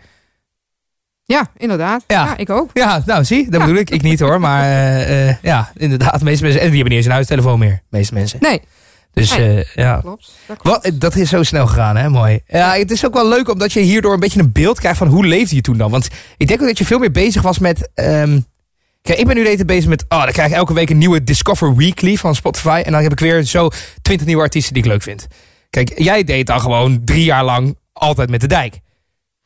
Ja, inderdaad. Ja. Ja. ik ook. Ja, nou zie, dat Ja. bedoel ik. Ik niet hoor, maar eh, eh, ja, inderdaad. De meeste mensen, en die hebben niet eens een huistelefoon meer. De meeste mensen. Nee, Dus Nee. eh, ja. klopt. Dat klopt. Wat, dat is zo snel gegaan, hè? Mooi. Ja, het is ook wel leuk omdat je hierdoor een beetje een beeld krijgt van hoe leefde je toen dan. Want ik denk ook dat je veel meer bezig was met. ehm, kijk, ik ben nu de hele tijd bezig met. Oh, dan krijg ik elke week een nieuwe Discover Weekly van Spotify. En dan heb ik weer zo twintig nieuwe artiesten die ik leuk vind. Kijk, jij deed dan gewoon drie jaar lang altijd met de dijk.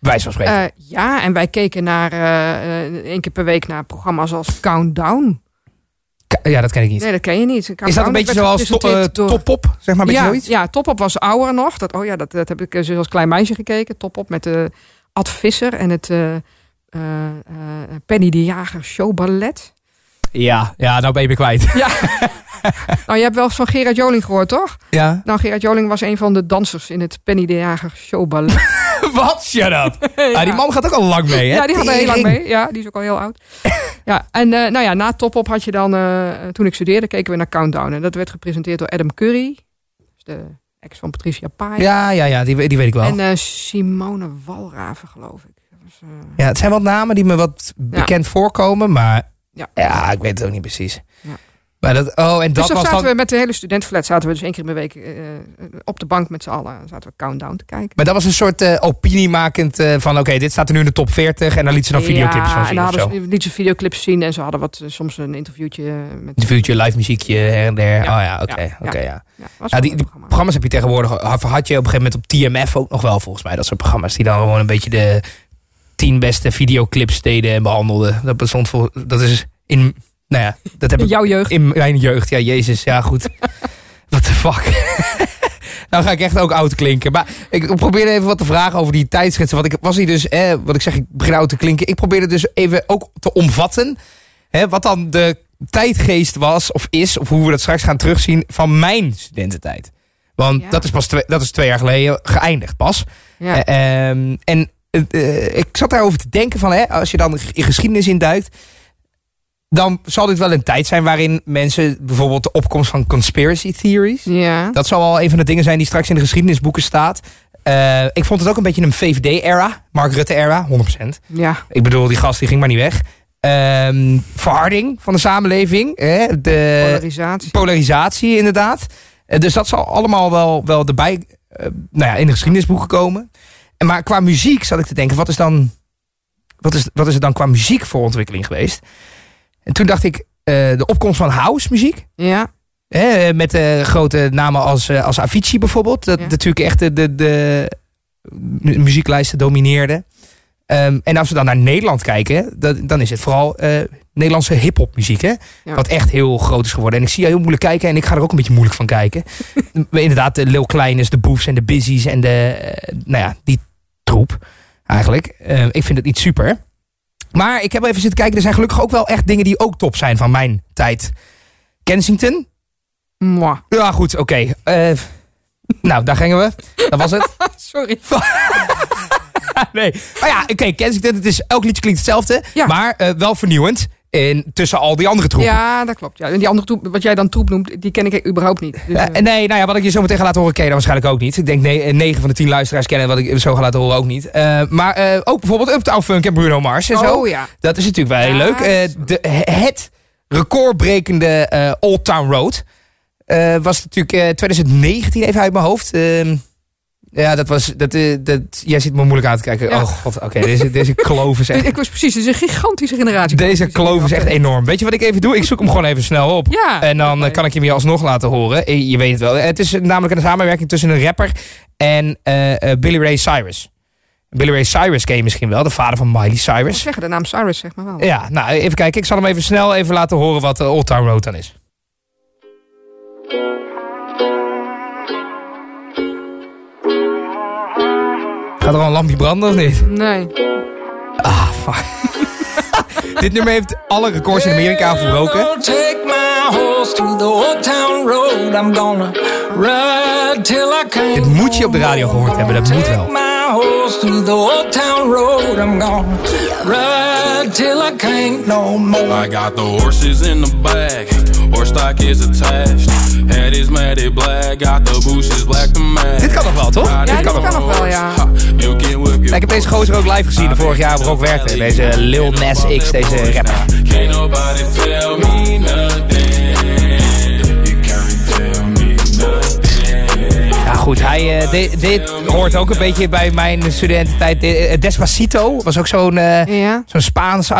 Wijs van spreken. Eh, ja, en wij keken naar eh, één keer per week naar programma's als Countdown. Ja, dat ken ik niet. Nee, dat ken je niet. is dat een beetje zoals Top Pop? Zeg maar een ja, zoiets? ja, Top Op was ouder nog. Dat, oh ja, dat, dat heb ik dus als klein meisje gekeken. Top Op met de Ad Visser en het Penny de Jager showballet. Ja, ja, nou ben je me kwijt. Ja. nou, je hebt wel eens van Gerard Joling gehoord, toch? Ja. Nou, Gerard Joling was een van de dansers in het Penny de Jager showballet. Wat? Shut up. Ah, die man gaat ook al lang mee, hè? Ja, die had er heel lang mee. Ja, die is ook al heel oud. ja, en eh, nou ja, na Top Op had je dan, eh, toen ik studeerde, keken we naar Countdown. En dat werd gepresenteerd door Adam Curry. Dus de Ex van Patricia Pai. Ja, ja, ja, die, die weet ik wel. En eh, Simone Walraven, geloof ik. Ja, het zijn wat namen die me wat bekend voorkomen, maar Ja. ja. ik weet het ook niet precies. Ja. Maar dat, oh, en dus dat dan was zaten dan, we met de hele studentenflat, zaten we dus één keer in de week eh, op de bank met z'n allen. Zaten we Countdown te kijken. maar dat was een soort eh, opiniemakend eh, van, oké, dit staat er nu in de top 40 en dan liet ze dan videoclips ja, van en zien dan hadden zo. ze liet ze videoclips zien en ze hadden wat, soms een interviewtje met... Interviewtje, live muziekje her en der. Ja. Oh ja, oké, oké, ja. wel die, een die programma. programma's heb je tegenwoordig, had had je op een gegeven moment op TMF ook nog wel volgens mij. Dat soort programma's die dan gewoon een beetje de tien beste videoclips deden en behandelden. Dat bestond voor, dat is in, nou ja, dat heb In ik jouw jeugd. in mijn jeugd. Ja, jezus, ja goed. What the fuck. nou ga ik echt ook oud klinken. Maar ik probeerde even wat te vragen over die tijdschriften. Want ik was hier dus, eh, wat ik zeg, ik begin oud te klinken. Ik probeerde dus even ook te omvatten. Hè, wat dan de tijdgeest was of is, of hoe we dat straks gaan terugzien van mijn studententijd. Want Ja. dat, is pas twee, dat is twee jaar geleden geëindigd pas. Ja. Eh, ehm, en eh, ik zat daarover te denken van, hè, als je dan in geschiedenis induikt, dan zal dit wel een tijd zijn waarin mensen bijvoorbeeld de opkomst van conspiracy theories, ja. dat zal wel een van de dingen zijn die straks in de geschiedenisboeken staat. Eh, ik vond het ook een beetje een VVD-era, Mark Rutte-era, 100%. ja. Ik bedoel, die gast die ging maar niet weg. Ehm, verharding van de samenleving, hè, de Polarisatie. polarisatie inderdaad. Eh, dus dat zal allemaal wel, wel erbij eh, nou ja, in de geschiedenisboeken komen. En maar qua muziek zat ik te denken, wat is dan wat is, wat is er dan qua muziek voor ontwikkeling geweest? En toen dacht ik, eh, de opkomst van house muziek. Ja. Hè, met eh, grote namen als, eh, als Avicii bijvoorbeeld. Dat Ja. natuurlijk echt de, de, de mu- muzieklijsten domineerde. Ehm, en als we dan naar Nederland kijken, dat, dan is het vooral Nederlandse hip-hop muziek. Hè? Ja. Wat echt heel groot is geworden. En ik zie jou heel moeilijk kijken en ik ga er ook een beetje moeilijk van kijken. Inderdaad, de Lil Kleines, de Boefs en de Busy's en de, nou ja, die troep eigenlijk. Eh, ik vind het niet super. Maar ik heb even zitten kijken, er zijn gelukkig ook wel echt dingen die ook top zijn van mijn tijd. Kensington, Mwah. ja, goed, oké. Eh, nou, daar gingen we. Dat was het. Sorry. nee. Maar ja, oké, Kensington, het is, elk liedje klinkt hetzelfde. Ja. Maar eh, wel vernieuwend. Tussen al die andere troepen. Ja, dat klopt. Ja. En die andere troep, wat jij dan troep noemt, die ken ik überhaupt niet. Dus, Eh, eh, nee, nou ja, wat ik je zo meteen ga laten horen, ken je dan waarschijnlijk ook niet. Ik denk ne 9 van de 10 luisteraars kennen wat ik zo ga laten horen ook niet. Eh, maar eh, ook bijvoorbeeld Uptown Funk en Bruno Mars en zo. oh ja. Dat is natuurlijk wel heel Ja, leuk. Eh, de, het recordbrekende eh, Old Town Road eh, was natuurlijk eh, 2019 even uit mijn hoofd. Ja, dat was. Dat, eh, dat, jij zit me moeilijk aan te kijken. Ja. Oh god, oké. deze, deze kloof is echt. Ik was precies, het is een gigantische generatie. Deze kloof is echt enorm. Weet je wat ik even doe? Ik zoek hem gewoon even snel op. Ja. En dan eh, kan ik hem je alsnog laten horen. Eh, Je weet het wel. Het is namelijk een samenwerking tussen een rapper en eh, Billy Ray Cyrus. Billy Ray Cyrus ken je misschien wel, de vader van Miley Ik Cyrus. zeggen, de naam Cyrus zeg maar wel. Ja, nou even kijken. Ik zal hem even snel even laten horen wat Old Town Road dan is. Gaat er al een lampje branden of niet? Nee. Ah, fuck. Dit nummer heeft alle records in Amerika verbroken. Take my horse to the old town road. I'm gonna ride till I can't. Dit moet je op de radio gehoord hebben, dat moet wel. Take my horse to the old town road. I'm gonna ride till I can't no more. I got the horses in the bag, horse stock is attached. Head is matted black, got the bushes black to match. Dit kan nog wel, toch? Ride dit kan nog kan nog wel, ja. Ja, ik heb deze gozer ook live gezien vorig jaar op Rock Werchter. Deze Lil Nas X, deze rapper. Can't nobody tell me nothing. Goed, hij, eh, dit, dit hoort ook een beetje bij mijn studententijd. Eh, Despacito was ook zo'n eh, Ja. zo'n Spaans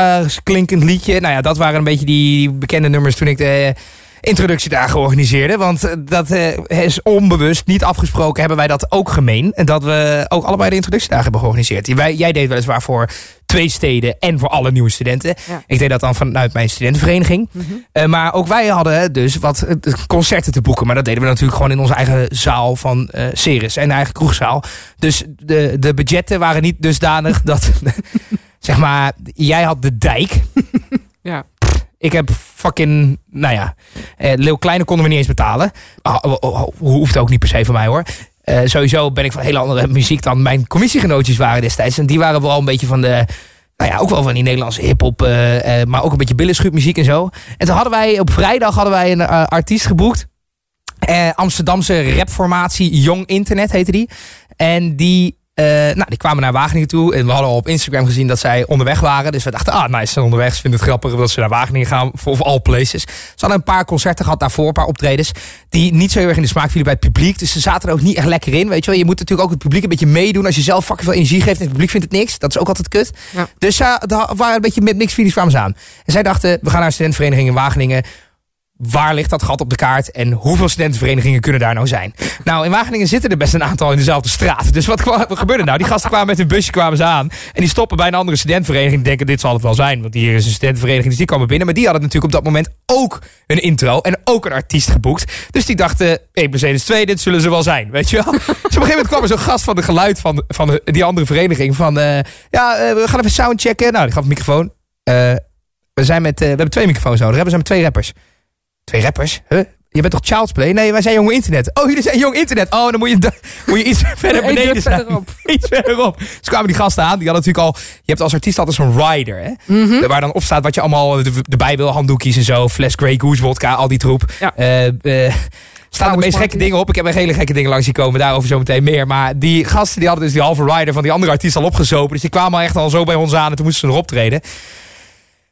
klinkend liedje. Nou ja, dat waren een beetje die bekende nummers toen ik de introductiedagen organiseerde. Want eh, dat eh, is onbewust, niet afgesproken, hebben wij dat ook gemeen. En dat we ook allebei de introductiedagen hebben georganiseerd. Wij, jij deed weliswaar voor twee steden en voor alle nieuwe studenten. Ja. Ik deed dat dan vanuit mijn studentenvereniging. Eh, maar ook wij hadden dus wat concerten te boeken. Maar dat deden we natuurlijk gewoon in onze eigen zaal van eh Ceres. En eigen kroegzaal. Dus de, de budgetten waren niet dusdanig dat... zeg maar, jij had de dijk. Ja. Ik heb fucking, nou ja, eh, Leeuw Kleine konden we niet eens betalen. Ah, oh, oh, oh, hoeft ook niet per se van mij hoor. Eh, sowieso ben ik van hele andere muziek dan mijn commissiegenootjes waren destijds. En die waren wel een beetje van de, nou ja, ook wel van die Nederlandse hiphop, eh, maar ook een beetje billenschutmuziek en zo. En toen hadden wij, op vrijdag hadden wij een artiest geboekt. Amsterdamse rapformatie Jong Internet heette die. En die, nou, die kwamen naar Wageningen toe. En we hadden al op Instagram gezien dat zij onderweg waren. Dus we dachten, ah, nice, ze zijn onderweg. Ze vinden het grappig dat ze naar Wageningen gaan. Voor of all places. Ze hadden een paar concerten gehad daarvoor, een paar optredens. Die niet zo heel erg in de smaak vielen bij het publiek. Dus ze zaten er ook niet echt lekker in. Weet je wel, je moet natuurlijk ook het publiek een beetje meedoen. Als je zelf fucking veel energie geeft en het publiek vindt het niks. Dat is ook altijd kut. Ja. Dus ze waren een beetje met niks feelings kwamen ze aan. En zij dachten, we gaan naar een studentenvereniging in Wageningen waar ligt dat gat op de kaart en hoeveel studentenverenigingen kunnen daar nou zijn? Nou, in Wageningen zitten er best een aantal in dezelfde straat. Dus wat, gebeurde nou? Die gasten kwamen met hun busje kwamen ze aan en die stoppen bij een andere studentenvereniging. Die denken, dit zal het wel zijn, want hier is een studentenvereniging. Dus die kwamen binnen, maar die hadden natuurlijk op dat moment ook een intro en ook een artiest geboekt. Dus die dachten, 1 plus 1 is 2, dit zullen ze wel zijn, weet je wel? Dus op een gegeven moment kwam er zo'n gast van de geluid van, van de- die andere vereniging van, eh, ja, eh, we gaan even soundchecken. Nou, die gaf een microfoon. Eh, we, zijn met, we hebben twee microfoons nodig, we zijn met twee rappers. Twee rappers? Huh? Je bent toch Child's Play? Nee, wij zijn Jong Internet. Oh, jullie zijn Jong Internet. Oh, dan moet je, moet je iets verder beneden zijn. verderop. Iets verderop. Dus kwamen die gasten aan. Die hadden natuurlijk al... Je hebt als artiest altijd zo'n rider, hè? Mhm. Waar dan op staat wat je allemaal er- erbij wil. Handdoekjes en zo. Fles Grey Goose vodka, al die troep. Ja. Eh, eh, staan de meest gekke dingen op. Ik heb er hele gekke dingen langs zien komen. Daarover zometeen meer. Maar die gasten die hadden dus die halve rider van die andere artiest al opgezopen. Dus die kwamen al echt al zo bij ons aan. En toen moesten ze erop treden.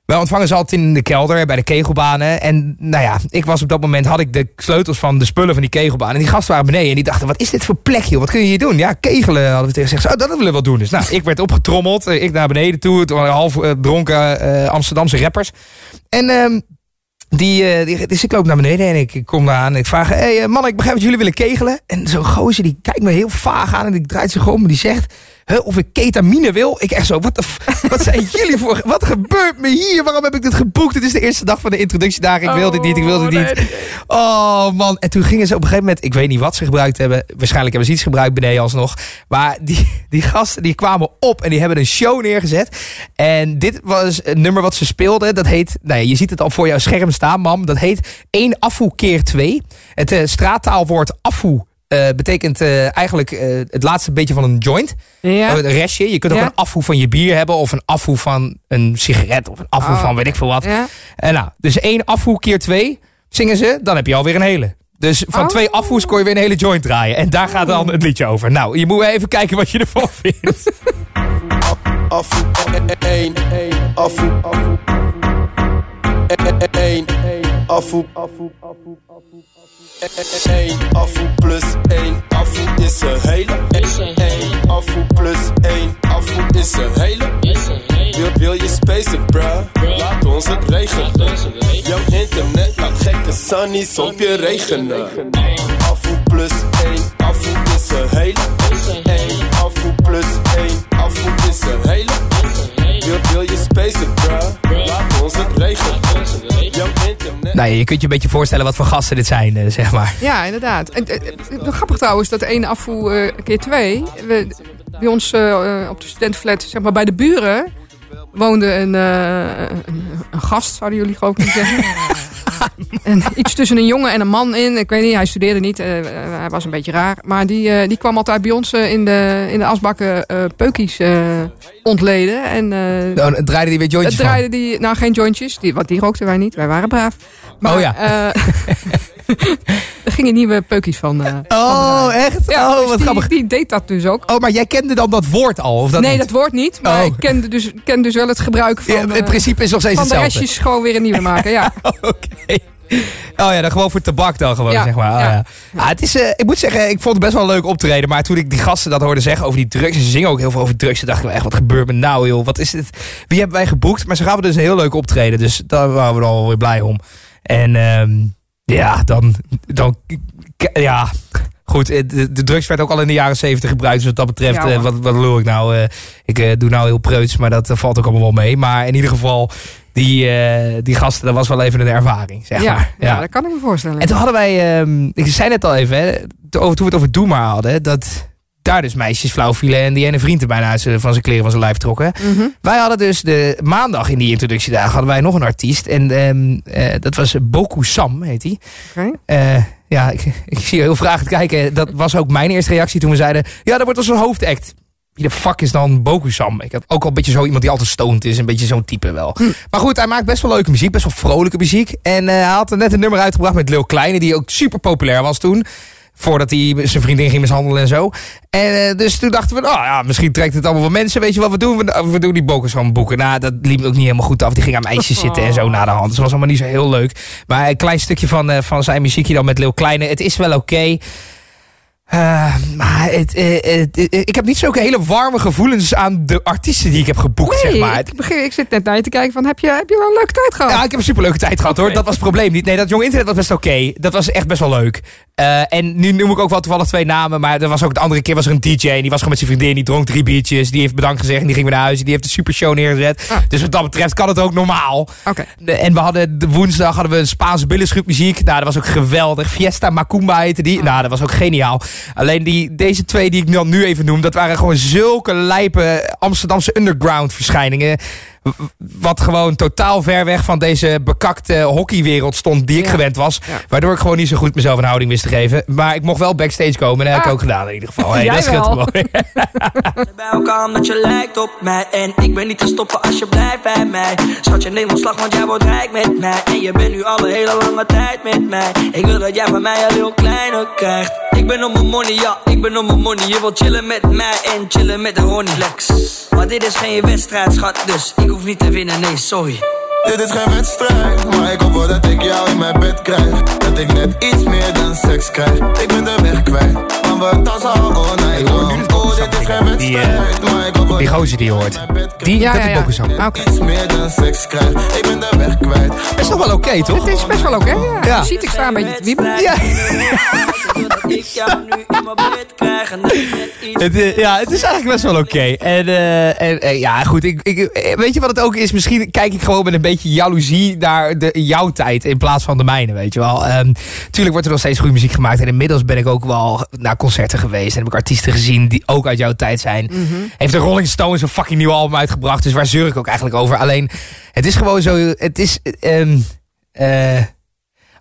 Wij ontvangen ze altijd in de kelder bij de kegelbanen. En nou ja, ik was op dat moment, had ik de sleutels van de spullen van die kegelbaan. En die gasten waren beneden en die dachten, wat is dit voor plek joh? Wat kun je hier doen? Ja, kegelen hadden we tegen gezegd. Oh, dat willen we wel doen. Dus nou, ik werd opgetrommeld. eh, Ik naar beneden toe. Het waren half eh, dronken eh, Amsterdamse rappers. En ehm, die, die, dus ik loop naar beneden en ik, kom daar aan en ik vraag... Hé hey, man, ik begrijp dat jullie willen kegelen. En zo'n gozer die kijkt me heel vaag aan en die draait zich om en die zegt... Of ik ketamine wil. Ik echt zo, wat, wat zijn jullie voor... Wat gebeurt me hier? Waarom heb ik dit geboekt? Het is de eerste dag van de introductiedagen. Ik wil dit niet, ik wil dit niet. Oh man. En toen gingen ze op een gegeven moment... Ik weet niet wat ze gebruikt hebben. Waarschijnlijk hebben ze iets gebruikt beneden alsnog. Maar die, die gasten die kwamen op en die hebben een show neergezet. En dit was een nummer wat ze speelden. Dat heet... Nou ja, je ziet het al voor jouw scherm staan, mam. Dat heet 1 afvoer keer 2. Het eh, straattaalwoord afvoer... eh, betekent eh, eigenlijk eh, het laatste beetje van een joint. Ja. Een restje. Je kunt ook Ja. een afvoer van je bier hebben. Of een afvoer van een sigaret. Of een afvoer Oh. van weet ik veel wat. Ja. En nou, dus één afvoer keer twee zingen ze. Dan heb je alweer een hele. Dus van Oh. twee afvoers kon je weer een hele joint draaien. En daar gaat dan het liedje over. Nou, je moet even kijken wat je ervan vindt. Afvoer, één, afvoer, één, afvoer, één, afvoer plus één, afvoer is een hele, één, afvoer plus één, afvoer is een hele. Wil, wil je spacen, bruh? Laat ons het regenen. Jouw internet laat gekke sunnies op je regenen. Afvoer plus één, afvoer is een hele. Één, afvoer plus één, afvoer is een hele. Wil, wil je spacen, bruh? Laat ons het regenen. Nou, je kunt je een beetje voorstellen wat voor gasten dit zijn, eh, zeg maar. Ja, inderdaad. En, eh, eh, grappig trouwens dat ene afvoer keer twee. We, bij ons op de studentenflat, zeg maar bij de buren, woonde een, eh, een, een gast, zouden jullie geloof ik niet zeggen. iets tussen een jongen en een man in. Ik weet niet, hij studeerde niet. eh, eh, hij was een beetje raar. Maar die, eh, die kwam altijd bij ons in, de, in de asbakken peukies ontleden. En Dan draaide die weer het jointjes van. draaide die, nou geen jointjes, die, want die rookten wij niet. Wij waren braaf. Maar, Oh ja. eh, er gingen nieuwe peukies van. eh, Oh, echt? ja, oh, dus wat die, grappig. die deed dat dus ook. Oh, maar jij kende dan dat woord al? Of dat nee, niet? dat woord niet. Maar Oh. ik kende dus, ken dus wel het gebruik van, Ja, het eh, principe is nog steeds van de hetzelfde. restjes gewoon weer een nieuwe maken. Ja. Oké. Oh ja, dan gewoon voor tabak dan gewoon, Ja, zeg maar. Oh, ja. ja. Ah, het is, eh, ik moet zeggen, ik vond het best wel een leuk optreden. Maar toen ik die gasten dat hoorde zeggen over die drugs... en ze zingen ook heel veel over drugs... toen dacht ik wel echt, wat gebeurt me nou, joh? Wat is dit? Wie hebben wij geboekt? Maar ze gaven dus een heel leuk optreden. Dus daar waren we dan wel weer blij om. En ehm, ja, dan... dan ja, goed. eh, De, drugs werd ook al in de jaren zeventig gebruikt. Dus wat dat betreft, Ja, eh, wat, wat lul ik nou? eh, ik doe nou heel preuts, maar dat valt ook allemaal wel mee. Maar in ieder geval... Die, die gasten, dat was wel even een ervaring, zeg Ja, maar. ja, dat kan ik me voorstellen. En toen hadden wij, ehm, ik zei net al even, hè, to- over, toen we het over Doe maar hadden, dat daar dus meisjes flauw vielen en die ene vriend er bijna van zijn kleren van zijn lijf trokken. Mhm. Wij hadden dus de maandag in die introductiedagen hadden wij nog een artiest en ehm, eh, dat was Boku Sam, heet hij. Eh, ja, ik, ik zie je heel vragend kijken. Dat was ook mijn eerste reactie toen we zeiden, ja, dat wordt als een hoofdact. wie de fuck is dan Bokusam? Ik had ook al een beetje zo iemand die altijd stoned is. Een beetje zo'n type wel. Maar goed, hij maakt best wel leuke muziek. Best wel vrolijke muziek. En eh, hij had net een nummer uitgebracht met Lil Kleine. Die ook super populair was toen. Voordat hij zijn vriendin ging mishandelen en zo. En eh, dus toen dachten we, nou ja, misschien trekt het allemaal wel mensen. Weet je wat we doen? We, we doen die Bokusam boeken. Nou, dat liep ook niet helemaal goed af. Die ging aan meisjes zitten en zo na de hand. Dus dat was allemaal niet zo heel leuk. Maar een klein stukje van, eh, van zijn muziekje dan met Lil Kleine. Het is wel oké. Eh, maar het, eh, eh, ik heb niet zulke hele warme gevoelens aan de artiesten die ik heb geboekt, Nee, zeg maar. ik, begin, ik zit net naar je te kijken van, heb je, heb je wel een leuke tijd gehad? Ja, ik heb een superleuke tijd gehad hoor. Dat was het probleem niet. Nee, dat jong internet was best oké. Dat was echt best wel leuk. En nu noem ik ook wel toevallig twee namen. Maar er was ook de andere keer was er een DJ. En die was gewoon met zijn vriendin. Die dronk drie biertjes. Die heeft bedankt gezegd. En die ging weer naar huis. Die heeft een super show neergezet. Ah. Dus wat dat betreft kan het ook normaal. Oké. De- En we hadden de woensdag hadden we een Spaanse billenschutmuziek. Nou, dat was ook geweldig. Fiesta Macumba heette die. Nou, dat was ook geniaal. Alleen die, deze twee die ik dan nu even noem, dat waren gewoon zulke lijpe Amsterdamse underground verschijningen. Wat gewoon totaal ver weg van deze bekakte hockeywereld stond die ik Ja. gewend was. Ja. Waardoor ik gewoon niet zo goed mezelf een houding wist te geven. Maar ik mocht wel backstage komen en dat heb ik Ah. ook gedaan in ieder geval. Hey, Jij dat scheelt wel. gewoon. bij elkaar omdat je lijkt op mij En ik ben niet te stoppen als je blijft bij mij Schatje neem ontslag want jij wordt rijk met mij En je bent nu al een hele lange tijd met mij Ik wil dat jij van mij een heel kleine krijgt Ik ben op mijn money, ja, ik ben op mijn money Je wilt chillen met mij en chillen met de honey Flex Maar dit is geen wedstrijd schat Dus ik hoef niet te winnen, nee sorry Dit is geen wedstrijd, maar ik hoop wel dat ik jou in mijn bed krijg. Dat ik net iets meer dan seks krijg. Ik ben de weg kwijt, maar we dansen al all night long. Oh, dit is geen Die, eh, wedstrijd, maar ik hoop wel Die dat gozer die je hoort. ik in mijn bed Die, Ja, dat ja, ja. Oké. iets meer dan seks krijg. Ik ben de weg kwijt. Best nog wel oké, toch? Het is best wel oké. ja. Ja. Je ziet, ik sta een beetje te wiebelen. Ja. Dat ik jou nu in mijn bed krijg En iets Het, eh, ja, het is eigenlijk best wel oké. En, eh, en eh, ja, goed. Ik, ik, weet je wat het ook is? Misschien kijk ik gewoon met een beetje jaloezie naar de, jouw tijd in plaats van de mijne, weet je wel. Ehm, tuurlijk wordt er nog steeds goede muziek gemaakt. En inmiddels ben ik ook wel naar concerten geweest. En heb ik artiesten gezien die ook uit jouw tijd zijn. Heeft de Rolling Stones een fucking nieuw album uitgebracht. Dus waar zeur ik ook eigenlijk over? Alleen, het is gewoon zo... Het is... eh,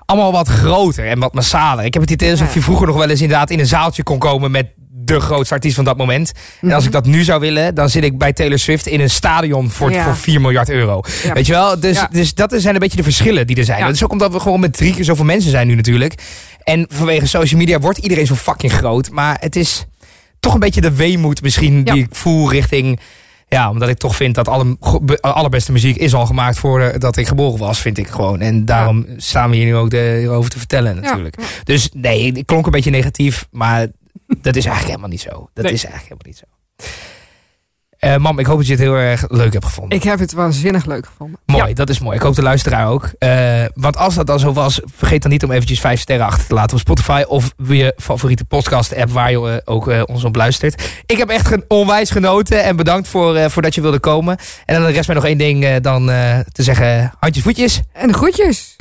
allemaal wat groter en wat massaler. Ik heb het idee alsof je vroeger nog wel eens inderdaad in een zaaltje kon komen met de grootste artiest van dat moment. En als ik dat nu zou willen, dan zit ik bij Taylor Swift in een stadion voor, Ja. voor 4 miljard euro. Ja. Weet je wel? Dus, Ja. dus dat zijn een beetje de verschillen die er zijn. Dat is ook omdat we gewoon met drie keer zoveel mensen zijn nu natuurlijk. En vanwege social media wordt iedereen zo fucking groot. Maar het is toch een beetje de weemoed misschien die ik voel richting... Ja, omdat ik toch vind dat alle allerbeste muziek is al gemaakt voordat ik geboren was, vind ik gewoon. En daarom staan we hier nu ook de, hierover te vertellen natuurlijk. Ja. Dus nee, het klonk een beetje negatief, maar dat is eigenlijk helemaal niet zo. Dat Nee. is eigenlijk helemaal niet zo. Eh, mam, ik hoop dat je het heel erg leuk hebt gevonden. Ik heb het waanzinnig leuk gevonden. Mooi, Ja. dat is mooi. Ik hoop de luisteraar ook. Eh, want als dat dan zo was, vergeet dan niet om eventjes vijf sterren achter te laten op Spotify of je favoriete podcast app waar je eh, ook ons op luistert. Ik heb echt onwijs genoten en bedankt voor, voor dat je wilde komen. En dan rest mij nog één ding dan te zeggen, handjes voetjes. En de groetjes.